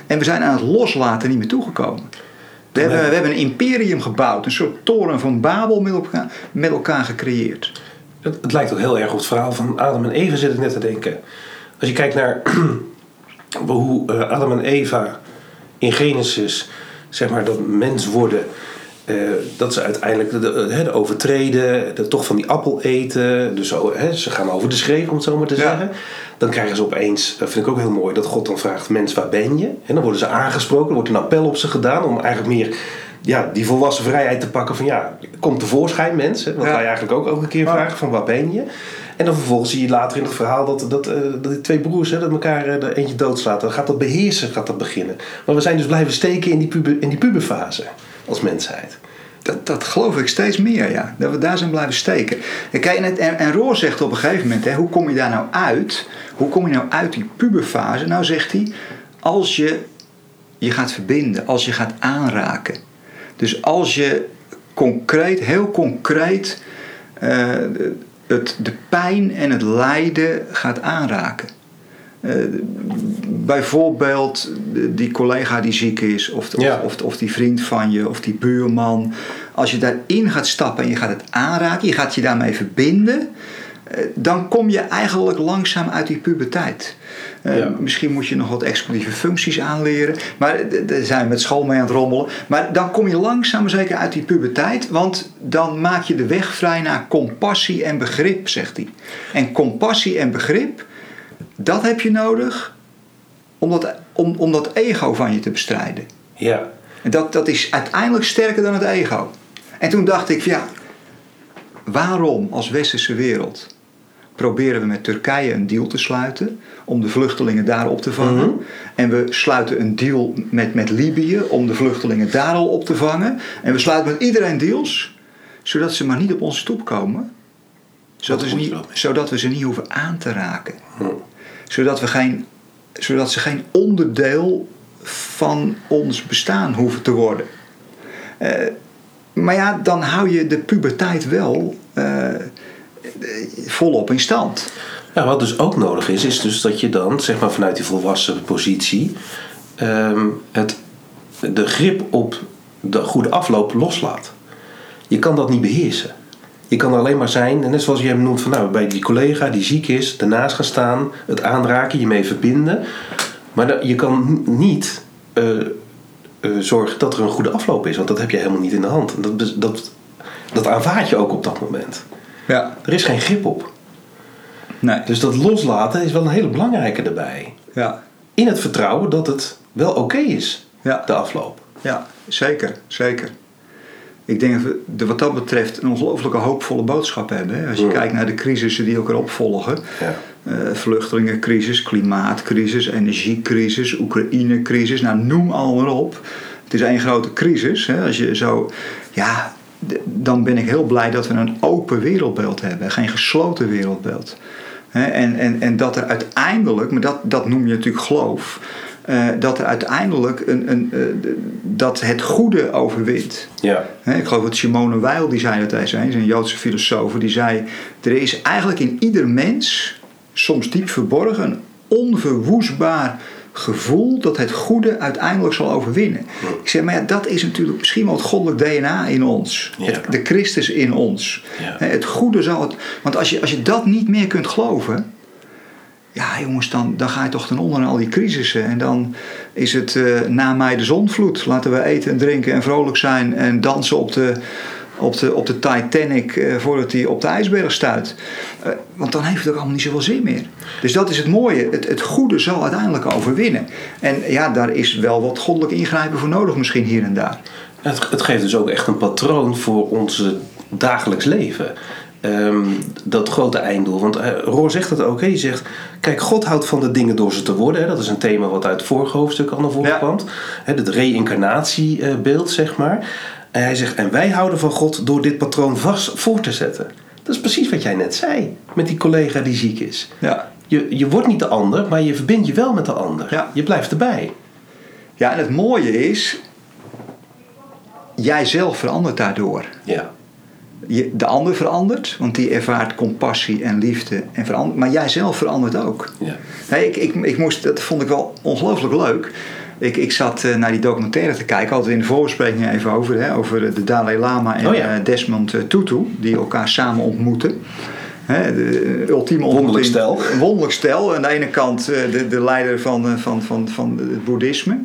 En we zijn aan het loslaten niet meer toegekomen. We hebben, we hebben een imperium gebouwd, een soort toren van Babel met elkaar, met elkaar gecreëerd. Het, het lijkt ook heel erg op het verhaal van Adam en Eva, zit ik net te denken. Als je kijkt naar hoe eh, Adam en Eva in Genesis, zeg maar, dat mens worden. eh, dat ze uiteindelijk de, de, overtreden, de, toch van die appel eten. Dus zo, hè, ze gaan over de schreef, om het zo maar te Ja. zeggen. Dan krijgen ze opeens, dat vind ik ook heel mooi, dat God dan vraagt: Mens, waar ben je? En dan worden ze aangesproken, er wordt een appel op ze gedaan om eigenlijk meer ja, die volwassen vrijheid te pakken van ja, kom tevoorschijn, mens. Hè, wat Ja. wij eigenlijk ook elke keer vragen: van waar ben je? En dan vervolgens zie je later in het verhaal dat, dat, eh, dat die twee broers hè, dat elkaar eh, er eentje doodslaat. Dan gaat dat beheersen gaat dat beginnen. Maar we zijn dus blijven steken in die, in die puberfase als mensheid. Dat, dat geloof ik steeds meer, ja. Dat we daar zijn blijven steken. En, kijk, en, en, en Roor zegt op een gegeven moment, hè, hoe kom je daar nou uit? Hoe kom je nou uit die puberfase? Nou zegt hij, als je je gaat verbinden, als je gaat aanraken. Dus als je concreet, heel concreet, eh, het, de pijn en het lijden gaat aanraken. Eh, bijvoorbeeld die collega die ziek is, of, Ja. of, of die vriend van je, of die buurman. Als je daarin gaat stappen en je gaat het aanraken, je gaat je daarmee verbinden, eh, dan kom je eigenlijk langzaam uit die puberteit. Eh, Ja. Misschien moet je nog wat explosieve functies aanleren, maar d- daar zijn we met school mee aan het rommelen. Maar dan kom je langzaam zeker uit die puberteit, want dan maak je de weg vrij naar compassie en begrip, zegt hij. En compassie en begrip, dat heb je nodig om dat, om, om dat ego van je te bestrijden. Ja, En dat, dat is uiteindelijk sterker dan het ego. En toen dacht ik, ja, waarom als westerse wereld proberen we met Turkije een deal te sluiten om de vluchtelingen daar op te vangen? Mhm. En we sluiten een deal met, met Libië om de vluchtelingen daar al op te vangen. En we sluiten met iedereen deals, zodat ze maar niet op onze stoep komen. Zodat, we ze niet, zodat we ze niet hoeven aan te raken. Zodat, we geen, zodat ze geen onderdeel van ons bestaan hoeven te worden. Eh, maar ja, dan hou je de puberteit wel eh, volop in stand. Ja, wat dus ook nodig is, is dus dat je dan, zeg maar vanuit die volwassen positie, ehm, het, de grip op de goede afloop loslaat. Je kan dat niet beheersen. Je kan alleen maar zijn, en net zoals je hem noemt, van, nou, bij die collega die ziek is, ernaast gaan staan, het aanraken, je mee verbinden. Maar je kan niet eh, eh, zorgen dat er een goede afloop is, want dat heb je helemaal niet in de hand. Dat, dat, dat aanvaard je ook op dat moment. Ja. Er is geen grip op. Nee. Dus dat loslaten is wel een hele belangrijke erbij. Ja. In het vertrouwen dat het wel oké is, Ja. de afloop. ja, zeker. Zeker. Ik denk dat we de- wat dat betreft een ongelooflijke hoopvolle boodschap hebben. Hè? Als je kijkt naar de crisissen die elkaar opvolgen. Ja. Eh, vluchtelingencrisis, klimaatcrisis, energiecrisis, Oekraïne-crisis. Nou, noem al maar op. Het is één grote crisis. Hè? Als je zo, ja, dan ben ik heel blij dat we een open wereldbeeld hebben. Geen gesloten wereldbeeld. En, en, en dat er uiteindelijk, maar dat, dat noem je natuurlijk geloof. eh, dat er uiteindelijk een, een, eh, dat het goede overwint. Ja. Ik geloof dat Simone Weil, die zei dat eens, een Joodse filosoof, die zei: Er is eigenlijk in ieder mens, soms diep verborgen, een onverwoestbaar gevoel dat het goede uiteindelijk zal overwinnen. Ik zeg, maar ja, dat is natuurlijk misschien wel het goddelijk DNA in ons, Ja. het, de Christus in ons. Ja. Het goede zal het. Want als je, als je dat niet meer kunt geloven. Ja, jongens, dan, dan ga je toch ten onder aan al die crisissen. En dan is het eh, na mij de zonvloed. Laten we eten en drinken en vrolijk zijn en dansen op de, op de, op de Titanic eh, voordat hij op de ijsberg stuit. Eh, want dan heeft het ook allemaal niet zoveel zin meer. Dus dat is het mooie. Het, het goede zal uiteindelijk overwinnen. En ja, daar is wel wat goddelijk ingrijpen voor nodig, misschien hier en daar. Het, het geeft dus ook echt een patroon voor ons dagelijks leven. Ehm, dat grote einddoel. Want eh, Roor zegt het ook. Hè? Hij zegt, kijk, God houdt van de dingen door ze te worden. Hè? Dat is een thema wat uit het vorige hoofdstuk al naar voren Ja. kwam. Het reïncarnatiebeeld, zeg maar. En hij zegt, en wij houden van God door dit patroon vast voor te zetten. Dat is precies wat jij net zei. Met die collega die ziek is. Ja. Je, je wordt niet de ander, maar je verbindt je wel met de ander. Ja. Je blijft erbij. ja, en het mooie is, jij zelf verandert daardoor. Ja. Je, de ander verandert, want die ervaart compassie en liefde en verandert. Maar jij zelf verandert ook. ja. Nee, ik, ik, ik moest, dat vond ik wel ongelooflijk leuk. Ik, ik zat eh, naar die documentaire te kijken, altijd in de voorbespreking even over, hè, over de Dalai Lama en Oh ja. eh, Desmond eh, Tutu, die elkaar samen ontmoeten. Hè, de ultieme Wonderlijk ontmoeting. stel. Wonderlijk stel. Aan de ene kant eh, de, de leider van, eh, van, van, van het boeddhisme.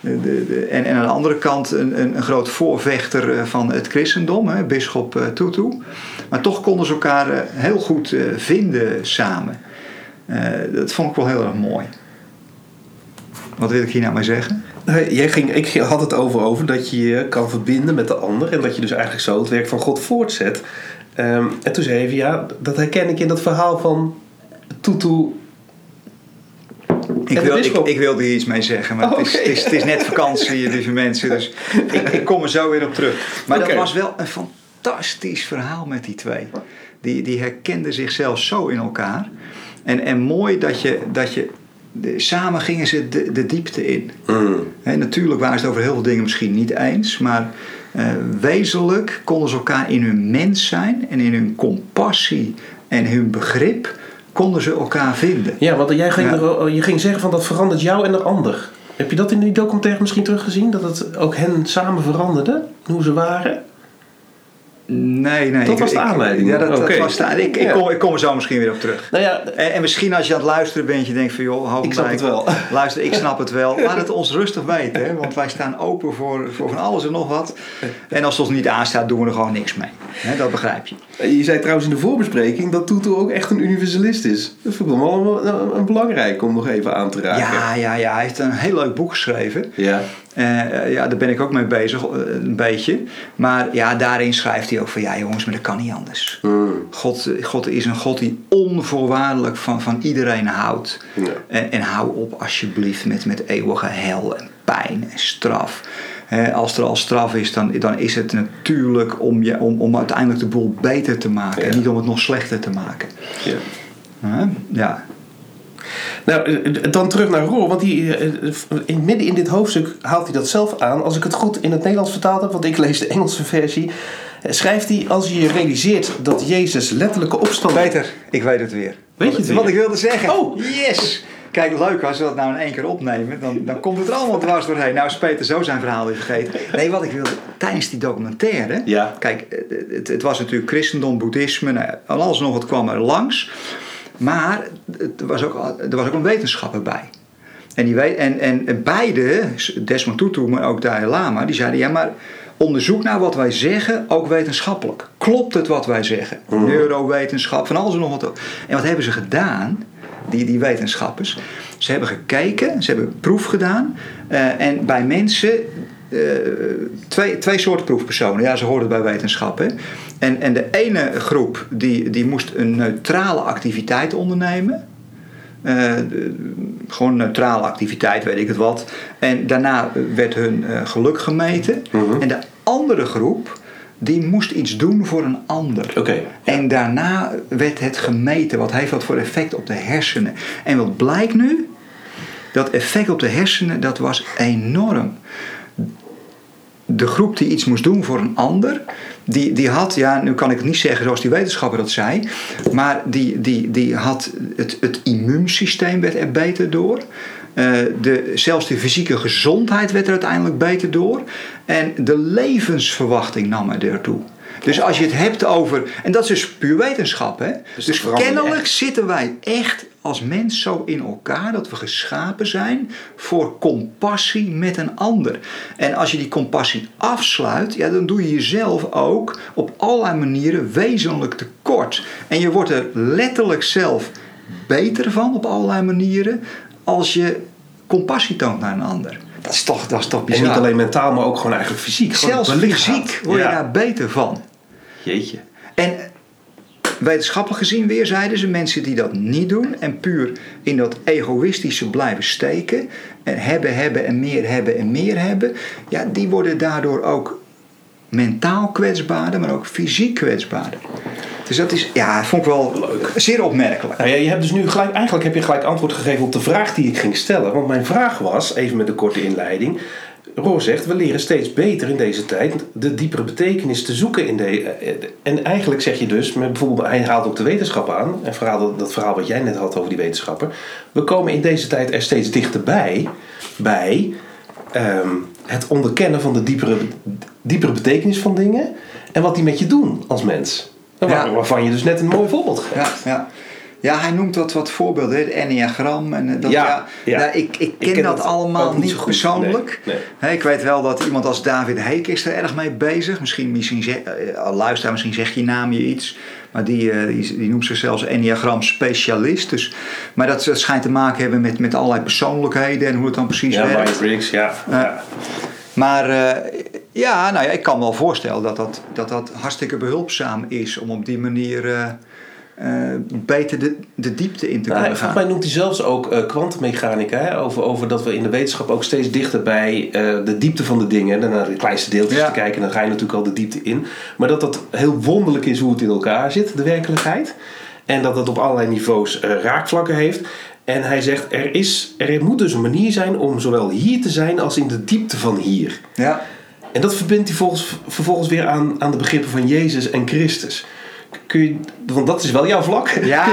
De, de, en, en aan de andere kant een, een, een groot voorvechter eh, van het christendom, hè, bisschop eh, Tutu. Maar toch konden ze elkaar eh, heel goed eh, vinden samen. Eh, dat vond ik wel heel erg mooi. Wat wil ik hier nou mee zeggen? Nee, Jij ging, ik had het over, over dat je je kan verbinden met de ander. En dat je dus eigenlijk zo het werk van God voortzet. Ehm, en toen zei je, ja, dat herken ik in dat verhaal van Tutu. Ik, wil, ik, wilde hier iets mee zeggen, maar Oh, het, is, het, is, het is net vakantie, lieve mensen. Dus ik, ik kom er zo weer op terug. Maar dat was wel een fantastisch verhaal met die twee. Die, die herkenden zichzelf zo in elkaar. En, en mooi dat je, dat je de- samen gingen ze de, de diepte in. Hè, natuurlijk waren ze het over heel veel dingen misschien niet eens, maar eh, wezenlijk konden ze elkaar in hun mens zijn en in hun compassie en hun begrip konden ze elkaar vinden. Ja, want jij ging, Ja. je ging zeggen van dat verandert jou en de ander. Heb je dat in die documentaire misschien teruggezien? Dat het ook hen samen veranderde? Hoe ze waren? Nee, nee. Dat ik- was de ik- aanleiding. Ja, dat, was de Ik, ik, kom, ik kom er zo misschien weer op terug. Nou ja, En, en misschien als je aan het luisteren bent, je denkt van joh, hou Ik snap bij. het wel. Luister, ik snap het wel. Laat het ons rustig weten, hè, want wij staan open voor, voor van alles en nog wat. En als het ons niet aanstaat, doen we er gewoon niks mee. Hè, dat begrijp je. je zei trouwens in de voorbespreking dat Tutu ook echt een universalist is. Dat vind ik wel een, een, een belangrijk om nog even aan te raken. Ja, ja, ja. Hij heeft een heel leuk boek geschreven. Ja. Eh, ja, daar ben ik ook mee bezig, eh, een beetje. Maar ja, daarin schrijft hij ook van ja jongens, maar dat kan niet anders. Hmm. God, God is een God die onvoorwaardelijk van, van iedereen houdt. Ja. En, en hou op alsjeblieft met, met eeuwige hel en pijn en straf. Als er al straf is, dan, dan is het natuurlijk om, je, om, om uiteindelijk de boel beter te maken. Ja. En niet om het nog slechter te maken. ja. Ja. Nou, eh, dan terug naar Roor, want die, eh, in, midden in dit hoofdstuk haalt hij dat zelf aan. Als ik het goed in het Nederlands vertaald heb, want ik lees de Engelse versie, eh, schrijft hij: Als je je realiseert dat Jezus letterlijke opstand. Peter, ik weet het weer. Weet je het weer? Wat ik wilde zeggen. Oh. Yes! Kijk, leuk als we dat nou in één keer opnemen, dan, dan komt het er allemaal dwars doorheen. Nou is Peter zo zijn verhaal weer vergeten. Nee, wat ik wilde, tijdens die documentaire... Ja. Kijk, eh, het, het was natuurlijk christendom, boeddhisme, nou, alles nog wat kwam er langs. Maar er was ook, er was ook een wetenschapper bij. En, die en, en beide, Desmond Tutu, maar ook Dalai Lama, die zeiden... Ja, maar onderzoek nou wat wij zeggen, ook wetenschappelijk. Klopt het wat wij zeggen? Neurowetenschap, van alles en nog wat. En wat hebben ze gedaan, die, die wetenschappers? Ze hebben gekeken, ze hebben een proef gedaan. eh, en bij mensen, eh, twee, twee soorten proefpersonen. Ja, ze hoorden bij wetenschap. Hè? En, en de ene groep, die, die moest een neutrale activiteit ondernemen. Eh, de- gewoon een neutrale activiteit, weet ik het wat. En daarna werd hun eh, geluk gemeten. Mhm. En de andere groep, die moest iets doen voor een ander. Oké. En daarna werd het gemeten. Wat heeft dat voor effect op de hersenen? En wat blijkt nu? Dat effect op de hersenen, dat was enorm. De groep die iets moest doen voor een ander, die, die had, ja, nu kan ik het niet zeggen zoals die wetenschapper dat zei, maar die, die, die had het, het immuunsysteem werd er beter door. Eh, de, zelfs de fysieke gezondheid werd er uiteindelijk beter door. En de levensverwachting nam er ertoe. Dus als je het hebt over. En dat is dus puur wetenschap, hè? Dus Dus, kennelijk echt. zitten wij echt als mens zo in elkaar dat we geschapen zijn voor compassie met een ander. En als je die compassie afsluit, ja, dan doe je jezelf ook op allerlei manieren wezenlijk tekort. En je wordt er letterlijk zelf beter van op allerlei manieren als je compassie toont naar een ander. Dat is toch, dat is toch En bizar. niet alleen mentaal, maar ook gewoon eigenlijk fysiek. Gewoon Zelfs fysiek word je Ja. daar beter van. Jeetje. En wetenschappelijk gezien weer zeiden ze mensen die dat niet doen en puur in dat egoïstische blijven steken en hebben, hebben en meer hebben en meer hebben, ja, die worden daardoor ook mentaal kwetsbaarder, maar ook fysiek kwetsbaarder. Dus dat is, ja, vond ik wel Leuk. zeer opmerkelijk. Nou ja, je hebt dus nu gelijk, eigenlijk heb je gelijk antwoord gegeven op de vraag die ik ging stellen. Want mijn vraag was, even met een korte inleiding. Roor zegt, we leren steeds beter in deze tijd de diepere betekenis te zoeken. In de, eh, en eigenlijk zeg je dus, met bijvoorbeeld, hij haalt ook de wetenschap aan. En verhaal, dat verhaal wat jij net had over die wetenschapper. We komen in deze tijd er steeds dichterbij bij ehm, het onderkennen van de diepere, diepere betekenis van dingen. En wat die met je doen als mens. En waar- Ja. Waarvan je dus net een mooi voorbeeld geeft. Ja, ja. Ja, hij noemt wat, wat voorbeelden, het enneagram. En, eh, dat, Ja, ja, ja. nou, ik, ik ken ken dat, dat allemaal niet goed. persoonlijk. Nee, nee. Hè, ik weet wel dat iemand als David Heek is er erg mee bezig. Misschien, misschien zeg, eh, luister, misschien zegt je naam je iets. Maar die, eh, die, die noemt zichzelf zelfs enneagram specialist. Dus, maar dat, dat schijnt te maken hebben met, met allerlei persoonlijkheden en hoe het dan precies Ja, werkt. Myers-Briggs, ja. ja. Maar ja, nou ja, ik kan me wel voorstellen dat dat, dat dat hartstikke behulpzaam is om op die manier eh, beter de, de diepte in te Nou, kunnen volgens gaan. mij noemt hij zelfs ook eh, kwantummechanica. over, over dat we in de wetenschap ook steeds dichter bij eh, de diepte van de dingen. En naar de kleinste deeltjes Ja. te kijken. Dan ga je natuurlijk al de diepte in. Maar dat dat heel wonderlijk is hoe het in elkaar zit, de werkelijkheid. En dat het op allerlei niveaus raakvlakken heeft. En hij zegt, er, is, er moet dus een manier zijn om zowel hier te zijn als in de diepte van hier. Ja, En dat verbindt hij volgens, vervolgens weer aan, aan de begrippen van Jezus en Christus. Kun je, want dat is wel jouw vlak. ja,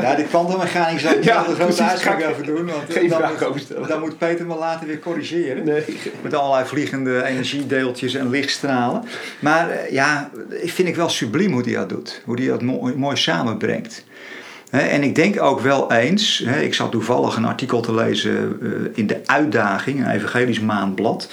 ja de kwantummechanica zou ik niet Ja, de grote uitspraak over doen. Want geen dan, vraag moet, dan moet Peter me later weer corrigeren. Nee. Met allerlei vliegende energiedeeltjes en lichtstralen. Maar eh, ja, vind ik wel subliem hoe hij dat doet. Hoe hij dat mooi, mooi samenbrengt. En ik denk ook wel eens, ik zat toevallig een artikel te lezen eh, in de Uitdaging, een evangelisch maandblad.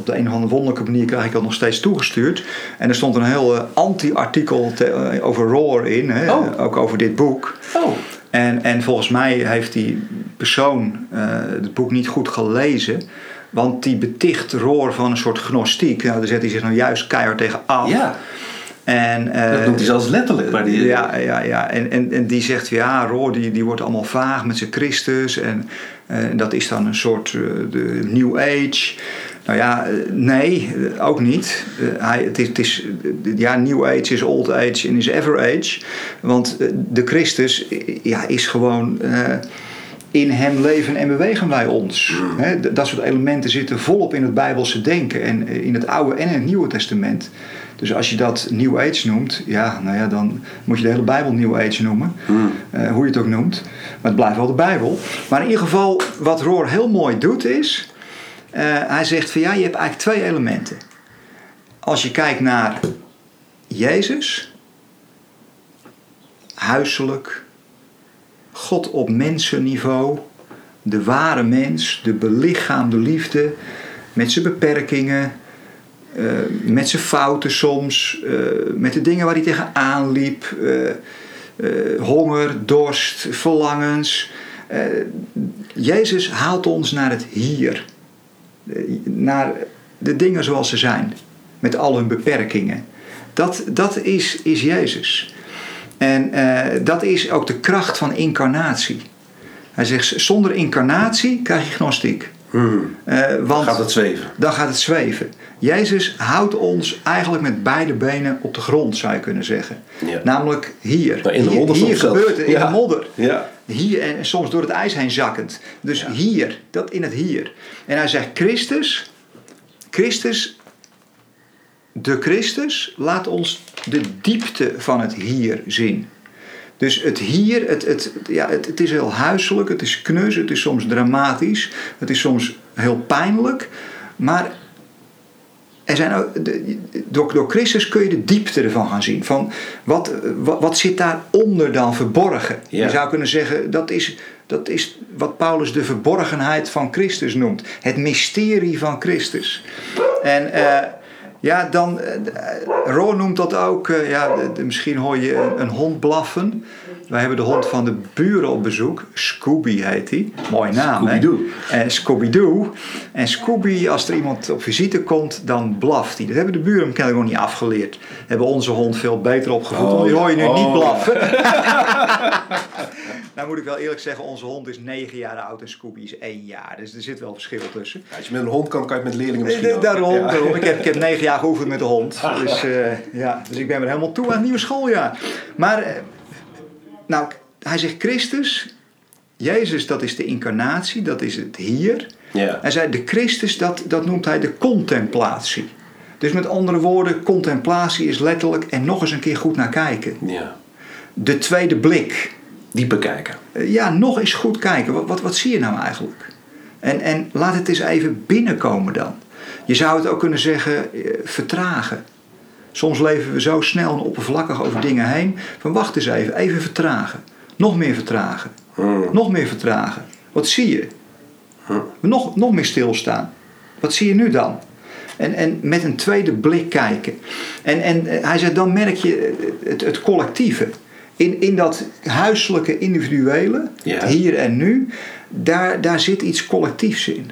Op de een of andere wonderlijke manier krijg ik dat nog steeds toegestuurd. En er stond een heel eh, anti-artikel eh, over Roar in, hè, Oh. ook over dit boek. Oh, En, en volgens mij heeft die persoon eh, het boek niet goed gelezen. Want die beticht Roor van een soort gnostiek. Nou, daar zet hij zich nou juist keihard tegen af. ja. En, eh, Dat doet hij zelfs letterlijk. Maar die, ja, ja, ja. En, en, en die zegt, ja, Roor die, die wordt allemaal vaag met zijn Christus. En, eh, dat is dan een soort eh, de New Age. Nou ja, eh, nee, eh, ook niet. Eh, hij, het is, het is, ja, New Age is Old Age en is Ever Age. Want de Christus ja, is gewoon... in hem leven en bewegen wij ons. D- dat soort elementen zitten volop in het Bijbelse denken. En in het Oude en in het Nieuwe Testament. Dus als je dat New Age noemt, ja, nou ja, dan moet je de hele Bijbel New Age noemen. Eh, hoe je het ook noemt. Maar het blijft wel de Bijbel. Maar in ieder geval, wat Roor heel mooi doet is... eh, hij zegt van ja, je hebt eigenlijk twee elementen. Als je kijkt naar Jezus... Huiselijk, God op mensenniveau, de ware mens, de belichaamde liefde, met zijn beperkingen, eh, met zijn fouten soms, eh, met de dingen waar hij tegenaan liep, honger, dorst, verlangens. Jezus haalt ons naar het hier, naar de dingen zoals ze zijn, met al hun beperkingen. Dat, dat is, is Jezus. En eh, dat is ook de kracht van incarnatie. Hij zegt, zonder incarnatie krijg je gnostiek. Hmm. Eh, want Gaat het zweven? dan gaat het zweven. Jezus houdt ons eigenlijk met beide benen op de grond, zou je kunnen zeggen. Ja. Namelijk hier. Nou, in de hier, modder hier zelfs. gebeurt het, in Ja. de modder. Ja. Hier en soms door het ijs heen zakkend. Dus hier, dat in het hier. En hij zegt, Christus, Christus, de Christus, laat ons de diepte van het hier zien. Dus het hier, het, het, ja, het, het is heel huiselijk, het is knus, het is soms dramatisch, het is soms heel pijnlijk. Maar er zijn ook, door, door Christus kun je de diepte ervan gaan zien. Van wat, wat, wat zit daaronder dan verborgen? Ja. Je zou kunnen zeggen, dat is, dat is wat Paulus de verborgenheid van Christus noemt. Het mysterie van Christus. En eh, ja, dan, eh, Roor noemt dat ook, eh, ja, de- de- misschien hoor je een, een hond blaffen. Wij hebben de hond van de buren op bezoek. Scooby heet hij. Mooie naam, hè? Scooby-Doo. En Scooby-Doo. En Scooby, als er iemand op visite komt, dan blaft hij. Dat hebben de buren hem kennelijk nog niet afgeleerd. Hebben onze hond veel beter opgevoed. Oh, die hoor je nu ja. niet Oh. blaffen. nou moet ik wel eerlijk zeggen, onze hond is 9 jaar oud en Scooby is 1 jaar. Dus er zit wel verschil tussen. Als je met een hond kan, kan je het met leerlingen misschien ook. Daarom, Ja. daarom. Ik, heb, ik heb negen jaar geoefend met de hond. Dus, eh, ja, dus ik ben weer helemaal toe aan het nieuwe schooljaar. Maar, eh, nou, hij zegt Christus. Jezus, dat is de incarnatie, dat is het hier. Ja. Hij zei, de Christus, dat, dat noemt hij de contemplatie. Dus met andere woorden, contemplatie is letterlijk en nog eens een keer goed naar kijken. ja. De tweede blik. Dieper kijken. Eh, ja, nog eens goed kijken. Wat, wat, wat zie je nou eigenlijk? En, en laat het eens even binnenkomen dan. Je zou het ook kunnen zeggen, eh, vertragen. Soms leven we zo snel en oppervlakkig over dingen heen. Van wacht eens even, even vertragen. Nog meer vertragen. Hmm. Nog meer vertragen. Wat zie je? Nog, nog meer stilstaan. Wat zie je nu dan? En, en met een tweede blik kijken. En, en eh, hij zegt, dan merk je eh, het, het collectieve. In, in dat huiselijke, individuele, Ja. hier en nu, daar, daar zit iets collectiefs in.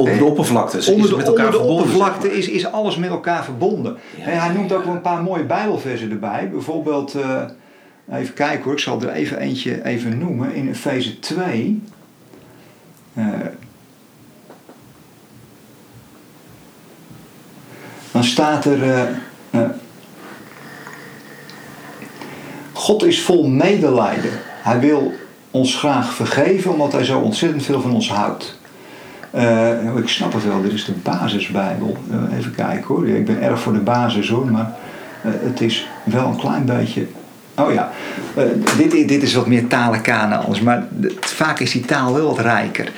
Onder de oppervlakte. Onder de, met elkaar onder de oppervlakte is, is alles met elkaar verbonden. Ja. En hij noemt ook wel een paar mooie Bijbelversen erbij. Bijvoorbeeld, eh, even kijken hoor, ik zal er even eentje even noemen. In Efeze 2. eh, dan staat er. eh, God is vol medelijden. Hij wil ons graag vergeven omdat hij zo ontzettend veel van ons houdt. Eh, ik snap het wel, dit is de basisbijbel. Eh, even kijken hoor. Ik ben erg voor de basis hoor, maar eh, het is wel een klein beetje. Oh ja, dit, dit is wat meer talenkanen anders, maar vaak is die taal wel wat rijker.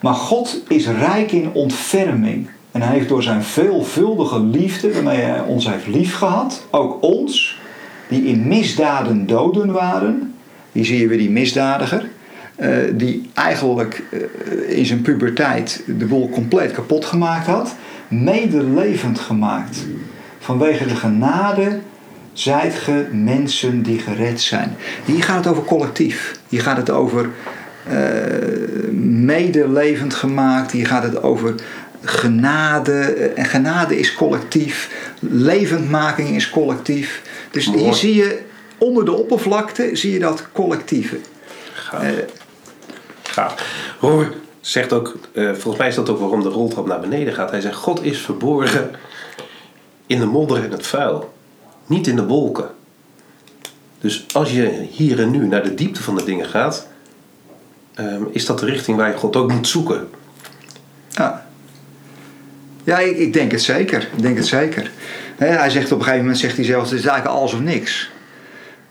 Maar God is rijk in ontferming. En hij heeft door zijn veelvuldige liefde, waarmee hij ons heeft liefgehad, ook ons, die in misdaden doden waren. Hier zie je weer die misdadiger. Eh, die eigenlijk eh, in zijn puberteit de boel compleet kapot gemaakt had. Medelevend gemaakt. Vanwege de genade zijt ge mensen die gered zijn. Hier gaat het over collectief. Hier gaat het over eh, medelevend gemaakt. Hier gaat het over genade. En genade is collectief. Levendmaking is collectief. Dus hier zie je onder de oppervlakte zie je dat collectieve. Roor zegt ook, eh, volgens mij is dat ook waarom de roltrap naar beneden gaat. Hij zegt, God is verborgen in de modder en het vuil. Niet in de wolken. Dus als je hier en nu naar de diepte van de dingen gaat, ehm, is dat de richting waar je God ook moet zoeken. Ja, ja ik, ik denk het zeker. Ik denk het zeker. Hij zegt op een gegeven moment, zegt hij zelf, het is eigenlijk alles of niks.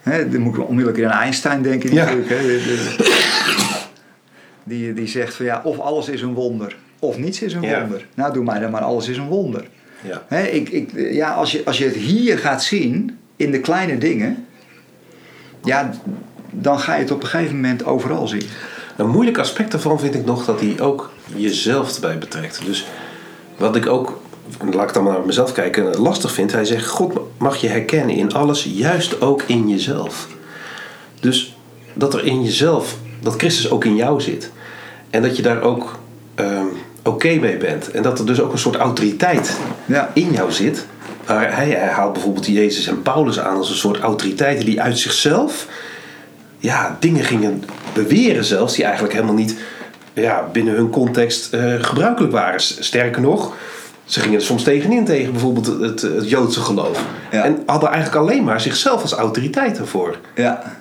Dan moet ik onmiddellijk aan Einstein denken Ja. natuurlijk. De- de- Die, die zegt van ja, of alles is een wonder, of niets is een Ja. wonder. Nou, doe mij dan maar alles is een wonder. Ja. Hè, ik, ik, ja, als, je, als je het hier gaat zien, in de kleine dingen, ja, dan ga je het op een gegeven moment overal zien. Een moeilijk aspect daarvan vind ik nog dat hij ook jezelf erbij betrekt. Dus wat ik ook, laat ik dan maar naar mezelf kijken, lastig vind. Hij zegt, God mag je herkennen in alles, juist ook in jezelf. Dus dat er in jezelf, dat Christus ook in jou zit. En dat je daar ook ehm, oké mee bent. En dat er dus ook een soort autoriteit Ja. in jou zit. Waar hij, hij haalt bijvoorbeeld Jezus en Paulus aan als een soort autoriteiten die uit zichzelf ja, dingen gingen beweren zelfs die eigenlijk helemaal niet ja, binnen hun context eh, gebruikelijk waren. Sterker nog, ze gingen er soms tegenin tegen bijvoorbeeld het, het Joodse geloof. Ja. En hadden eigenlijk alleen maar zichzelf als autoriteit ervoor. Ja.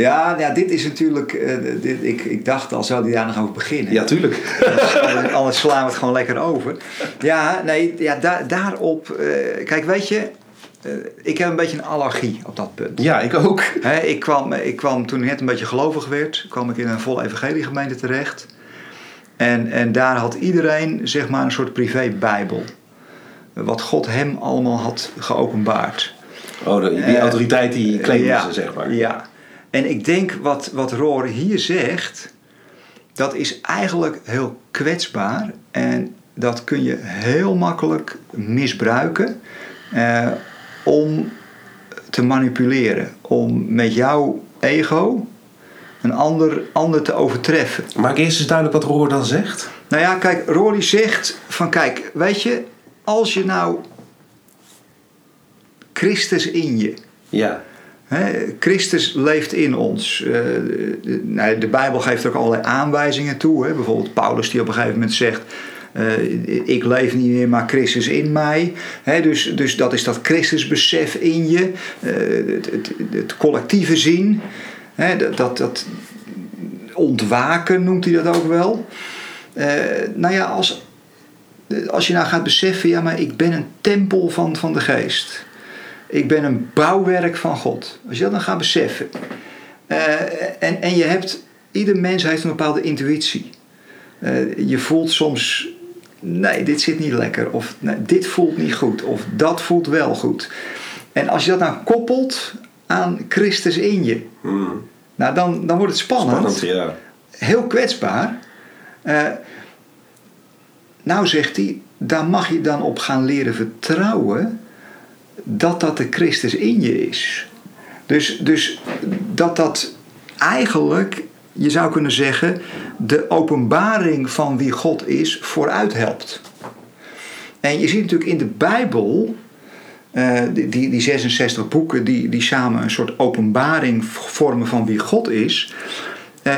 Ja, ja, dit is natuurlijk. eh, dit, ik, ik dacht al, zou die daar nog over beginnen? Ja, tuurlijk. Anders, anders slaan we het gewoon lekker over. Ja, nee, ja, daar, daarop. eh, kijk, weet je, eh, ik heb een beetje een allergie op dat punt. Ja, ik ook. Ik, kwam, ik kwam toen ik net een beetje gelovig werd, kwam ik in een volle evangeliegemeente terecht. En, en daar had iedereen zeg maar een soort privé-bijbel. Wat God hem allemaal had geopenbaard. Oh, die autoriteit die claimen ja, ze, zeg maar. Ja. En ik denk wat, wat Roor hier zegt, dat is eigenlijk heel kwetsbaar. En dat kun je heel makkelijk misbruiken eh, om te manipuleren. Om met jouw ego een ander, ander te overtreffen. Maak eerst eens duidelijk wat Roor dan zegt. Nou ja, kijk, Rory zegt van kijk, weet je, als je nou Christus in je, Ja. Christus leeft in ons. Eh, de, nou, de Bijbel geeft ook allerlei aanwijzingen toe. Bijvoorbeeld Paulus die op een gegeven moment zegt, eh, ik leef niet meer, maar Christus in mij. Dus, dus dat is dat Christusbesef in je, eh, het, collectieve zien. Dat, ontwaken noemt hij dat ook wel. Nou ja, als, als je nou gaat beseffen, ja, maar ik ben een tempel van, van de geest. Ik ben een bouwwerk van God. Als je dat dan gaat beseffen. eh, en, en je hebt, ieder mens heeft een bepaalde intuïtie. Eh, je voelt soms, nee, dit zit niet lekker. Of nee, dit voelt niet goed. Of dat voelt wel goed. En als je dat nou koppelt aan Christus in je. Hmm. Nou, dan, dan wordt het spannend. Spannend, ja. Heel kwetsbaar. Eh, nou zegt hij, daar mag je dan op gaan leren vertrouwen dat dat de Christus in je is. Dus, dus dat dat eigenlijk, je zou kunnen zeggen, de openbaring van wie God is vooruit helpt. En je ziet natuurlijk in de Bijbel, eh, die, die, die 66 boeken die, die samen een soort openbaring vormen van wie God is,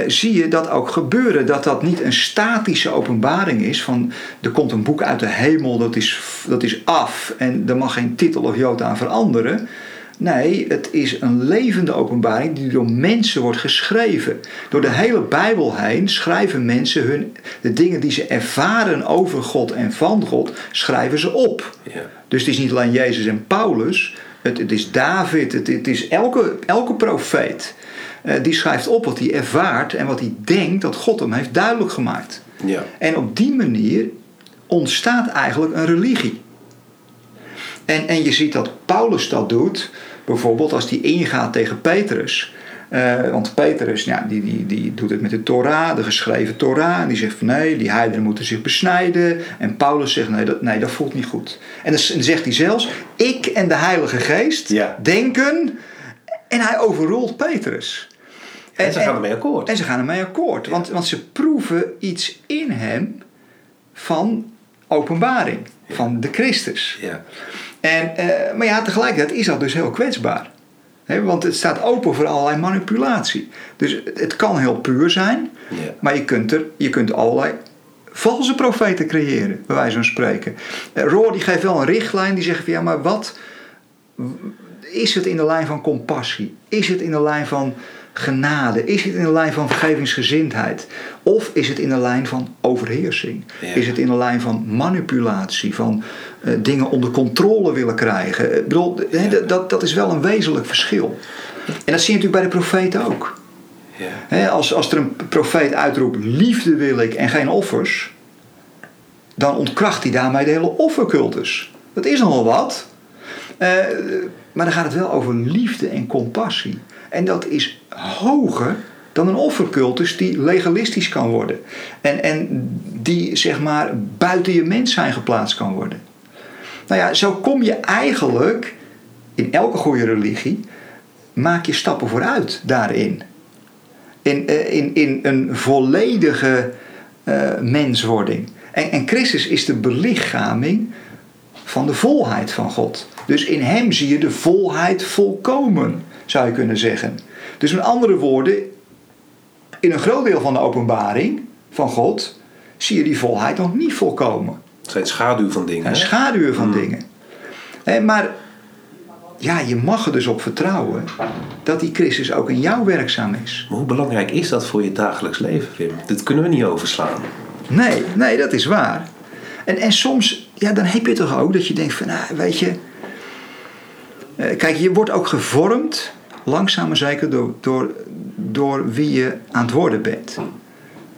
eh, zie je dat ook gebeuren. Dat dat niet een statische openbaring is van er komt een boek uit de hemel, dat is, dat is af en er mag geen titel of jood aan veranderen. Nee, het is een levende openbaring die door mensen wordt geschreven. Door de hele Bijbel heen schrijven mensen hun, de dingen die ze ervaren over God en van God, schrijven ze op. ja. Dus het is niet alleen Jezus en Paulus, het, het is David, het, het is elke, elke profeet. Eh, die schrijft op wat hij ervaart en wat hij denkt dat God hem heeft duidelijk gemaakt. Ja. En op die manier ontstaat eigenlijk een religie. En, en je ziet dat Paulus dat doet, bijvoorbeeld als hij ingaat tegen Petrus. Eh, want Petrus ja, die, die, die doet het met de Torah, de geschreven Torah. En die zegt van nee, die heidenen moeten zich besnijden. En Paulus zegt nee, dat, nee, dat voelt niet goed. En dan zegt hij zelfs, ik en de Heilige Geest Ja. denken. En hij overroelt Petrus. En ze gaan ermee akkoord. En ze gaan ermee akkoord. Want, want ze proeven iets in hem van openbaring. Van de Christus. Ja. En, eh, maar ja, tegelijkertijd is dat dus heel kwetsbaar. Hè, want het staat open voor allerlei manipulatie. Dus het- kan heel puur zijn. Ja. Maar je kunt, er, je kunt allerlei valse profeten creëren. Bij wijze van spreken. Eh, Roor die geeft wel een richtlijn. Die zegt van ja, maar wat... Is het in de lijn van compassie? Is het in de lijn van genade? Is het in de lijn van vergevingsgezindheid? Of is het in de lijn van overheersing? Ja. Is het in de lijn van manipulatie? Van eh, dingen onder controle willen krijgen? Ik bedoel, dat- dat, is wel een wezenlijk verschil. En dat zie je natuurlijk bij de profeten ook. Ja. Als, als er een profeet uitroept: liefde wil ik en geen offers, dan ontkracht hij daarmee de hele offercultus. Dat is nogal wat. Eh, maar dan gaat het wel over liefde en compassie. En dat is hoger dan een offercultus die legalistisch kan worden. En, en die zeg maar buiten je mens zijn geplaatst kan worden. Nou ja, zo kom je eigenlijk in elke goede religie, maak je stappen vooruit daarin. In, eh, in, in een volledige eh, menswording. En, en Christus is de belichaming van de volheid van God. Dus in hem zie je de volheid volkomen, zou je kunnen zeggen. Dus met andere woorden, in een groot deel van de openbaring van God zie je die volheid nog niet volkomen. Het zijn schaduw van dingen. Een schaduwen van dingen. Hè, maar ja, je mag er dus op vertrouwen dat die Christus ook in jou werkzaam is. Maar hoe belangrijk is dat voor je dagelijks leven, Wim? Dit kunnen we niet overslaan. Nee, nee, dat is waar. En, en soms, ja, dan heb je toch ook dat je denkt van, nou, weet je... eh, Kijk, je wordt ook gevormd, langzaam maar zeker, door, door, door wie je aan het worden bent.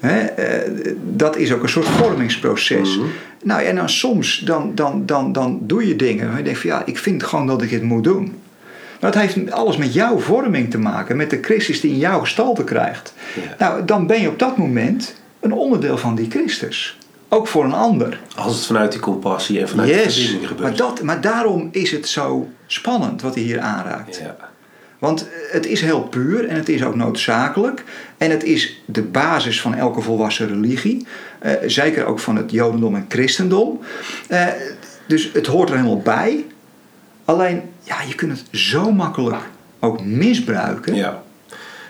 Hè, eh, dat is ook een soort vormingsproces. Mhm. Nou ja, en dan soms dan, dan, dan, dan doe je dingen. waar je denkt van ja, ik vind gewoon dat ik het moet doen. Maar dat heeft alles met jouw vorming te maken, met de Christus die in jouw gestalte krijgt. Ja. Nou, dan ben je op dat moment een onderdeel van die Christus. Ook voor een ander. Als het vanuit die compassie en vanuit de Yes. verbinding gebeurt. Maar, dat, maar daarom is het zo spannend wat hij hier aanraakt. Ja. Want het is heel puur en het is ook noodzakelijk. En het is de basis van elke volwassen religie. Eh, zeker ook van het Jodendom en Christendom. Eh, dus het hoort er helemaal bij. Alleen, ja, je kunt het zo makkelijk ook misbruiken. Ja.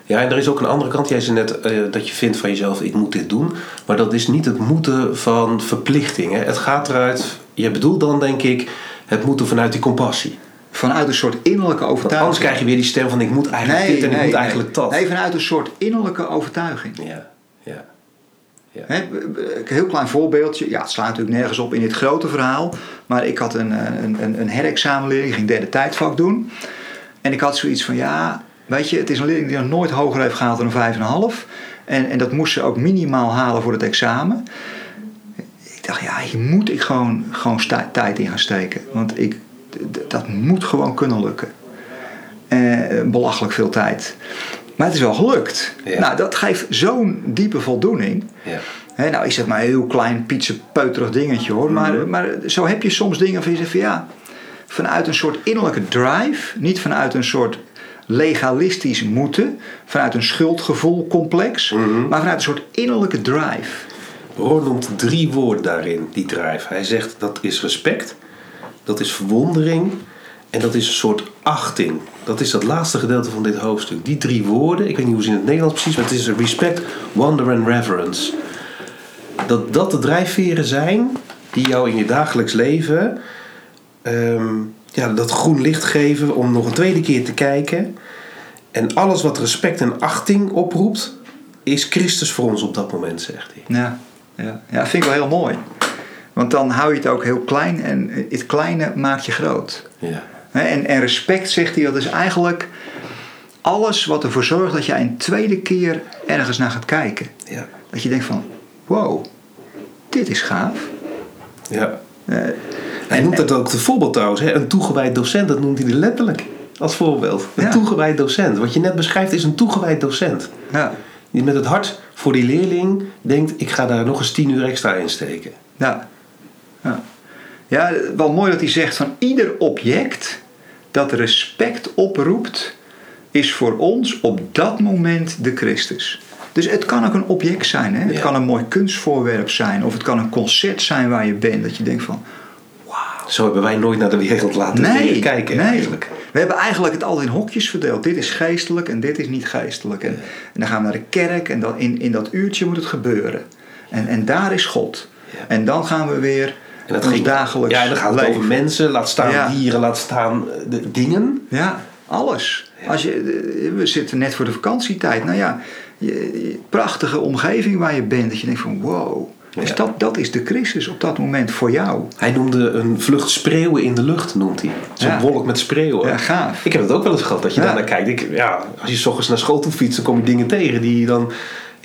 Ja, en er is ook een andere kant. Jij zei net eh, dat je vindt van jezelf, ik moet dit doen. Maar dat is niet het moeten van verplichtingen. Het gaat eruit, je bedoelt dan denk ik, het moeten vanuit die compassie. Vanuit een soort innerlijke overtuiging. anders krijg je weer die stem van ik moet eigenlijk dit en ik moet eigenlijk dat. Nee, vanuit een soort innerlijke overtuiging. Ja, ja. B- een heel klein voorbeeldje. Ja, het slaat natuurlijk nergens op in dit grote verhaal. Maar ik had een, eh, een, een, een herexamenleerling, ik ging derde tijdvak doen. En ik had zoiets van, ja, weet je, het is een leerling die nog nooit hoger heeft gehaald dan een 5,5. En, en dat moest ze ook minimaal halen voor het examen. Ik dacht, ja, hier moet ik gewoon, gewoon tijd in gaan steken. Want ik, dat moet gewoon kunnen lukken. Eh, belachelijk veel tijd. Maar het is wel gelukt. Ja. Nou, dat geeft zo'n diepe voldoening. ja. Nou is het maar een heel klein, pietsepeuterig dingetje hoor. Maar, maar zo heb je soms dingen van je zegt van ja, vanuit een soort innerlijke drive, niet vanuit een soort legalistisch moeten, vanuit een schuldgevoelcomplex, maar vanuit een soort innerlijke drive. Roor noemt drie woorden daarin, die drijf. Hij zegt dat is respect, dat is verwondering en dat is een soort achting. Dat is dat laatste gedeelte van dit hoofdstuk. Die drie woorden, ik weet niet hoe ze in het Nederlands precies, maar het is respect, wonder en reverence. Dat dat de drijfveren zijn die jou in je dagelijks leven ehm, ja, dat groen licht geven om nog een tweede keer te kijken. En alles wat respect en achting oproept, is Christus voor ons op dat moment, zegt hij. Ja, ja. ja, dat vind ik wel heel mooi. Want dan hou je het ook heel klein en het kleine maakt je groot. Ja. En, en respect, zegt hij, dat is eigenlijk alles wat ervoor zorgt dat jij een tweede keer ergens naar gaat kijken. Ja. Dat je denkt van, wow, dit is gaaf. ja. Eh, Hij noemt dat ook het voorbeeld trouwens. Hè? Een toegewijd docent, dat noemt hij letterlijk als voorbeeld. Een Ja. toegewijd docent. Wat je net beschrijft is een toegewijd docent. ja, Die met het hart voor die leerling denkt, ik ga daar nog eens tien uur extra in steken. ja, ja. Ja, wel mooi dat hij zegt van ieder object dat respect oproept, is voor ons op dat moment de Christus. Dus het kan ook een object zijn. Hè? Het kan een mooi kunstvoorwerp zijn. Of het kan een concert zijn waar je bent. Dat je denkt van, Zo hebben wij nooit naar de wereld laten nee, kijken nee. eigenlijk. We hebben eigenlijk het altijd in hokjes verdeeld. Dit is geestelijk en dit is niet geestelijk. En, en dan gaan we naar de kerk en dan in, in dat uurtje moet het gebeuren. En, en daar is God. Ja. En dan gaan we weer En dat ging, dagelijks ja, en dan gaat het over mensen, laat staan Ja. dieren, laat staan eh, de dingen. Ja, alles. Als je, eh, we zitten net voor de vakantietijd. Nou ja, je, je- prachtige omgeving waar je bent. Dat je denkt van wow. Dus Ja. dat, dat is de crisis op dat moment voor jou. Hij noemde een vlucht spreeuwen in de lucht, noemt hij. Zo'n Ja. wolk met spreeuwen. Ja, gaaf. Ik heb het ook wel eens gehad, dat je daarnaar kijkt. Ik, ja, als je s ochtends naar school toe fietst, dan kom je dingen tegen die je dan...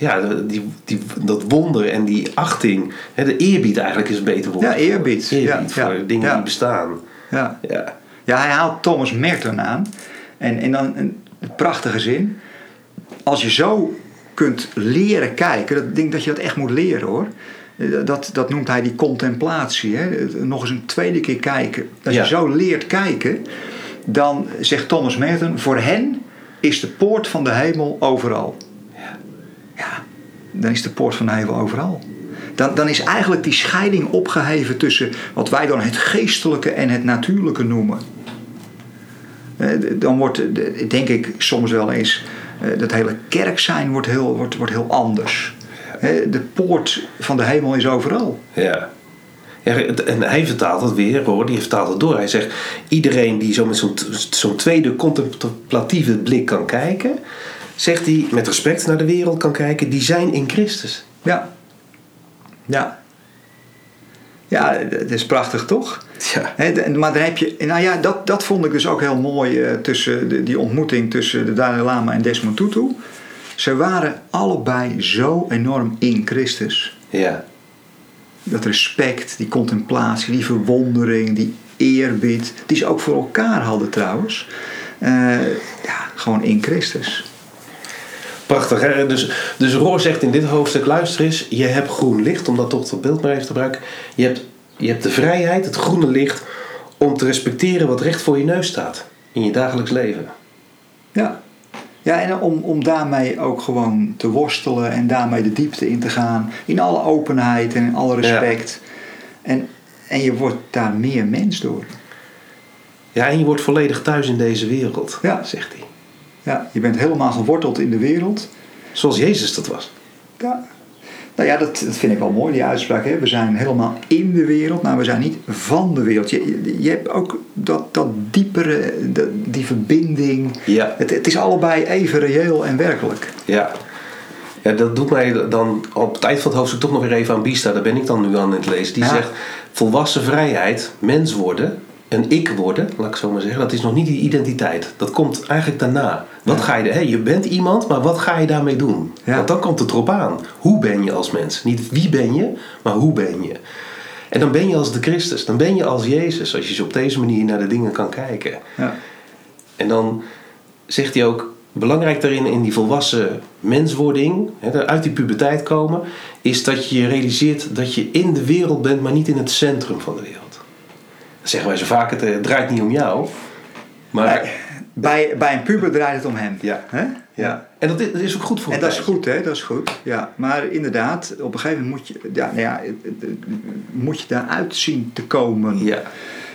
Ja, die, die, dat wonder en die achting. Hè, de eerbied eigenlijk is een beter woord. Ja, eerbied. Eerbied Ja, voor ja, dingen ja. die bestaan. Ja. Ja. Ja, hij haalt Thomas Merton aan. En, en dan een prachtige zin. Als je zo kunt leren kijken, dat ik denk dat je dat echt moet leren hoor. Eh, Dat, dat noemt hij die contemplatie. Hè? Nog eens een tweede keer kijken. Als je zo leert kijken, dan zegt Thomas Merton: voor hen is de poort van de hemel overal. Ja. Dan is de poort van de hemel overal. Dan, dan is eigenlijk die scheiding opgeheven tussen wat wij dan het geestelijke en het natuurlijke noemen. Eh, Dan wordt, denk ik, soms wel eens eh, dat hele kerk zijn wordt heel, wordt, wordt heel anders. Eh, De poort van de hemel is overal. Ja. Ja, en hij vertaalt het weer, hoor, die vertaalt het door. Hij zegt, iedereen die zo met zo'n zo'n tweede contemplatieve blik kan kijken... zegt hij, met respect naar de wereld kan kijken... die zijn in Christus. Ja. Ja. Ja, dat is prachtig toch? Ja. Maar dan heb je, nou ja, dat, dat vond ik dus ook heel mooi eh, tussen de, die ontmoeting tussen de Dalai Lama en Desmond Tutu. Ze waren allebei zo enorm in Christus. Ja. Dat respect, die contemplatie, die verwondering, die eerbied, die ze ook voor elkaar hadden trouwens. Eh, ja, gewoon in Christus. Prachtig, hè? Dus, dus Roor zegt in dit hoofdstuk, luister eens... je hebt groen licht, om dat toch tot beeld maar even te gebruiken. Je hebt, je hebt de vrijheid, het groene licht... om te respecteren wat recht voor je neus staat. In je dagelijks leven. Ja. Ja, en om, om daarmee ook gewoon te worstelen en daarmee de diepte in te gaan. In alle openheid en in alle respect. En, en je wordt daar meer mens door. Ja, en je wordt volledig thuis in deze wereld, Ja. zegt hij. Ja, je bent helemaal geworteld in de wereld. Zoals Jezus dat was. Ja. Nou ja, dat, dat vind ik wel mooi, die uitspraak. Hè? We zijn helemaal in de wereld, maar we zijn niet van de wereld. Je, je, je hebt ook dat, dat diepere, dat- die verbinding. Ja. Het, het is allebei even reëel en werkelijk. Ja. Ja, dat doet mij dan op het eind van het hoofdstuk toch nog weer even aan Bista. Daar ben ik dan nu aan het lezen. Die Ja. zegt, volwassen vrijheid, mens worden, een ik worden, laat ik zo maar zeggen. Dat is nog niet die identiteit. Dat komt eigenlijk daarna. Wat ga je, hè, je bent iemand, maar wat ga je daarmee doen? Want dan komt het erop aan. Hoe ben je als mens? Niet wie ben je, maar hoe ben je? En dan ben je als de Christus. Dan ben je als Jezus. Als je zo op deze manier naar de dingen kan kijken. Ja. En dan zegt hij ook, belangrijk daarin in die volwassen menswording, hè, uit die puberteit komen, is dat je realiseert dat je in de wereld bent, maar niet in het centrum van de wereld. Dan zeggen wij zo vaak, het, eh, het draait niet om jou. Maar Bij, bij, een puber draait het om hem. Ja. Hè? ja. En dat is, dat is ook goed voor En dat is goed, hè? Dat is goed. Ja, maar inderdaad, op een gegeven moment moet je, ja, nou ja, moet je daaruit zien te komen. Ja.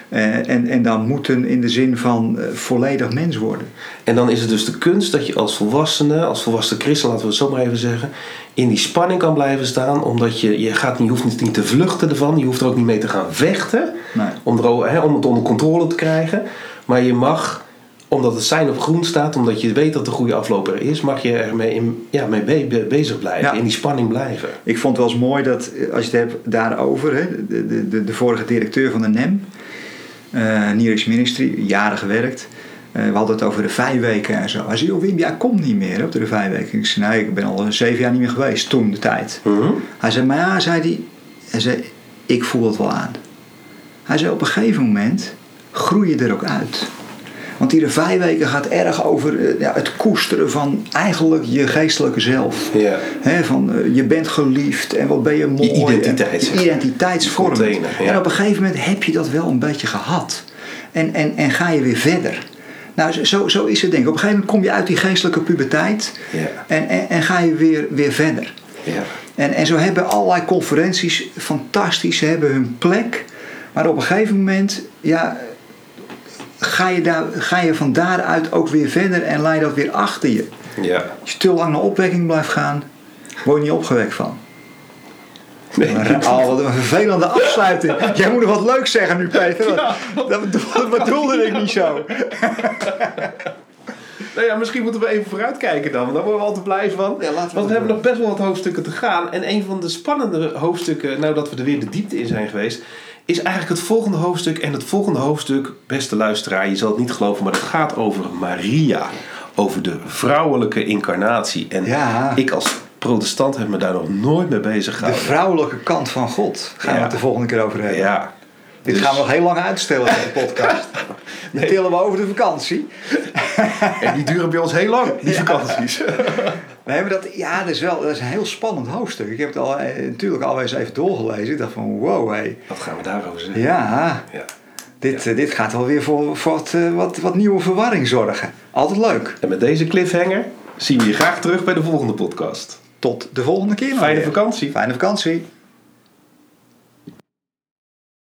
Eh, en, en dan moeten in de zin van eh, volledig mens worden. En dan is het dus de kunst dat je als volwassene, als volwassen christen, laten we het zo maar even zeggen, in die spanning kan blijven staan. Omdat je, je, gaat, niet- je hoeft niet te vluchten ervan, je hoeft er ook niet mee te gaan vechten. Nee. Om, er, om het onder controle te krijgen. Maar je mag, omdat het zijn op groen staat, omdat je weet dat de goede afloper er is, mag je ermee in, ja, mee be- be- bezig blijven. Ja. In die spanning blijven. Ik vond het wel eens mooi dat, eh, als je het hebt daarover, hè, de, de, de, vorige directeur van de NEM, Nearest Ministry, jaren gewerkt. eh, we hadden het over de vijf weken en zo. Hij zei, joh Wim, jij komt niet meer op de vijf weken. Ik zei, nee, ik ben al zeven jaar niet meer geweest, toen de tijd. Mhm. Hij zei, maar ja, zei hij, hij zei, ik voel het wel aan. Hij zei, op een gegeven moment groei je er ook uit. Want die vijf weken gaat erg over eh, ja, het koesteren van eigenlijk je geestelijke zelf. Ja. Van eh, je bent geliefd en wat ben je mooi. identiteit, en- Je maar. identiteitsvorm. Ja. En op een gegeven moment heb je dat wel een beetje gehad. En, en, en ga je weer verder. Nou, zo, zo is het denk ik. Op een gegeven moment kom je uit die geestelijke puberteit. Ja. En, en, en ga je weer, weer verder. Ja. En, en zo hebben allerlei conferenties fantastisch, ze hebben hun plek. Maar op een gegeven moment, ja, ga je, daar, ga je van daaruit ook weer verder en laat je dat weer achter je. Ja. Als je te lang naar opwekking blijft gaan, word je niet opgewekt van. Nee. Oh, wat een vervelende afsluiting. Jij moet nog wat leuks zeggen nu, Peter. Dat, dat bedoelde, ik niet zo. Nou ja, misschien moeten we even vooruitkijken dan. want Daar worden we altijd blij van. Ja, laten we Want we hebben nog best wel wat hoofdstukken te gaan. En een van de spannende hoofdstukken, nou dat we er weer de diepte in zijn geweest, is eigenlijk het volgende hoofdstuk. En het volgende hoofdstuk, beste luisteraar, je zal het niet geloven, maar het gaat over Maria. Over de vrouwelijke incarnatie. En Ja. ik als protestant heb me daar nog nooit mee bezig De gehouden. vrouwelijke kant van God gaan we het de volgende keer over hebben. Ja. Dit Dus- gaan we nog heel lang uitstellen in de podcast. Die Nee. tillen we over de vakantie. En die duren bij ons heel lang, die vakanties. Nee, maar dat, ja, dat is wel dat is een heel spannend hoofdstuk. Ik heb het al, eh, natuurlijk alweer eens even doorgelezen. Ik dacht van wow, hé. Wat gaan we daarover zeggen? Ja, Ja. dit, eh, dit gaat wel weer voor, voor wat, eh, wat, wat nieuwe verwarring zorgen. Altijd leuk. En met deze cliffhanger zien we je graag terug bij de volgende podcast. Tot de volgende keer. Fijne weer. vakantie. Fijne vakantie.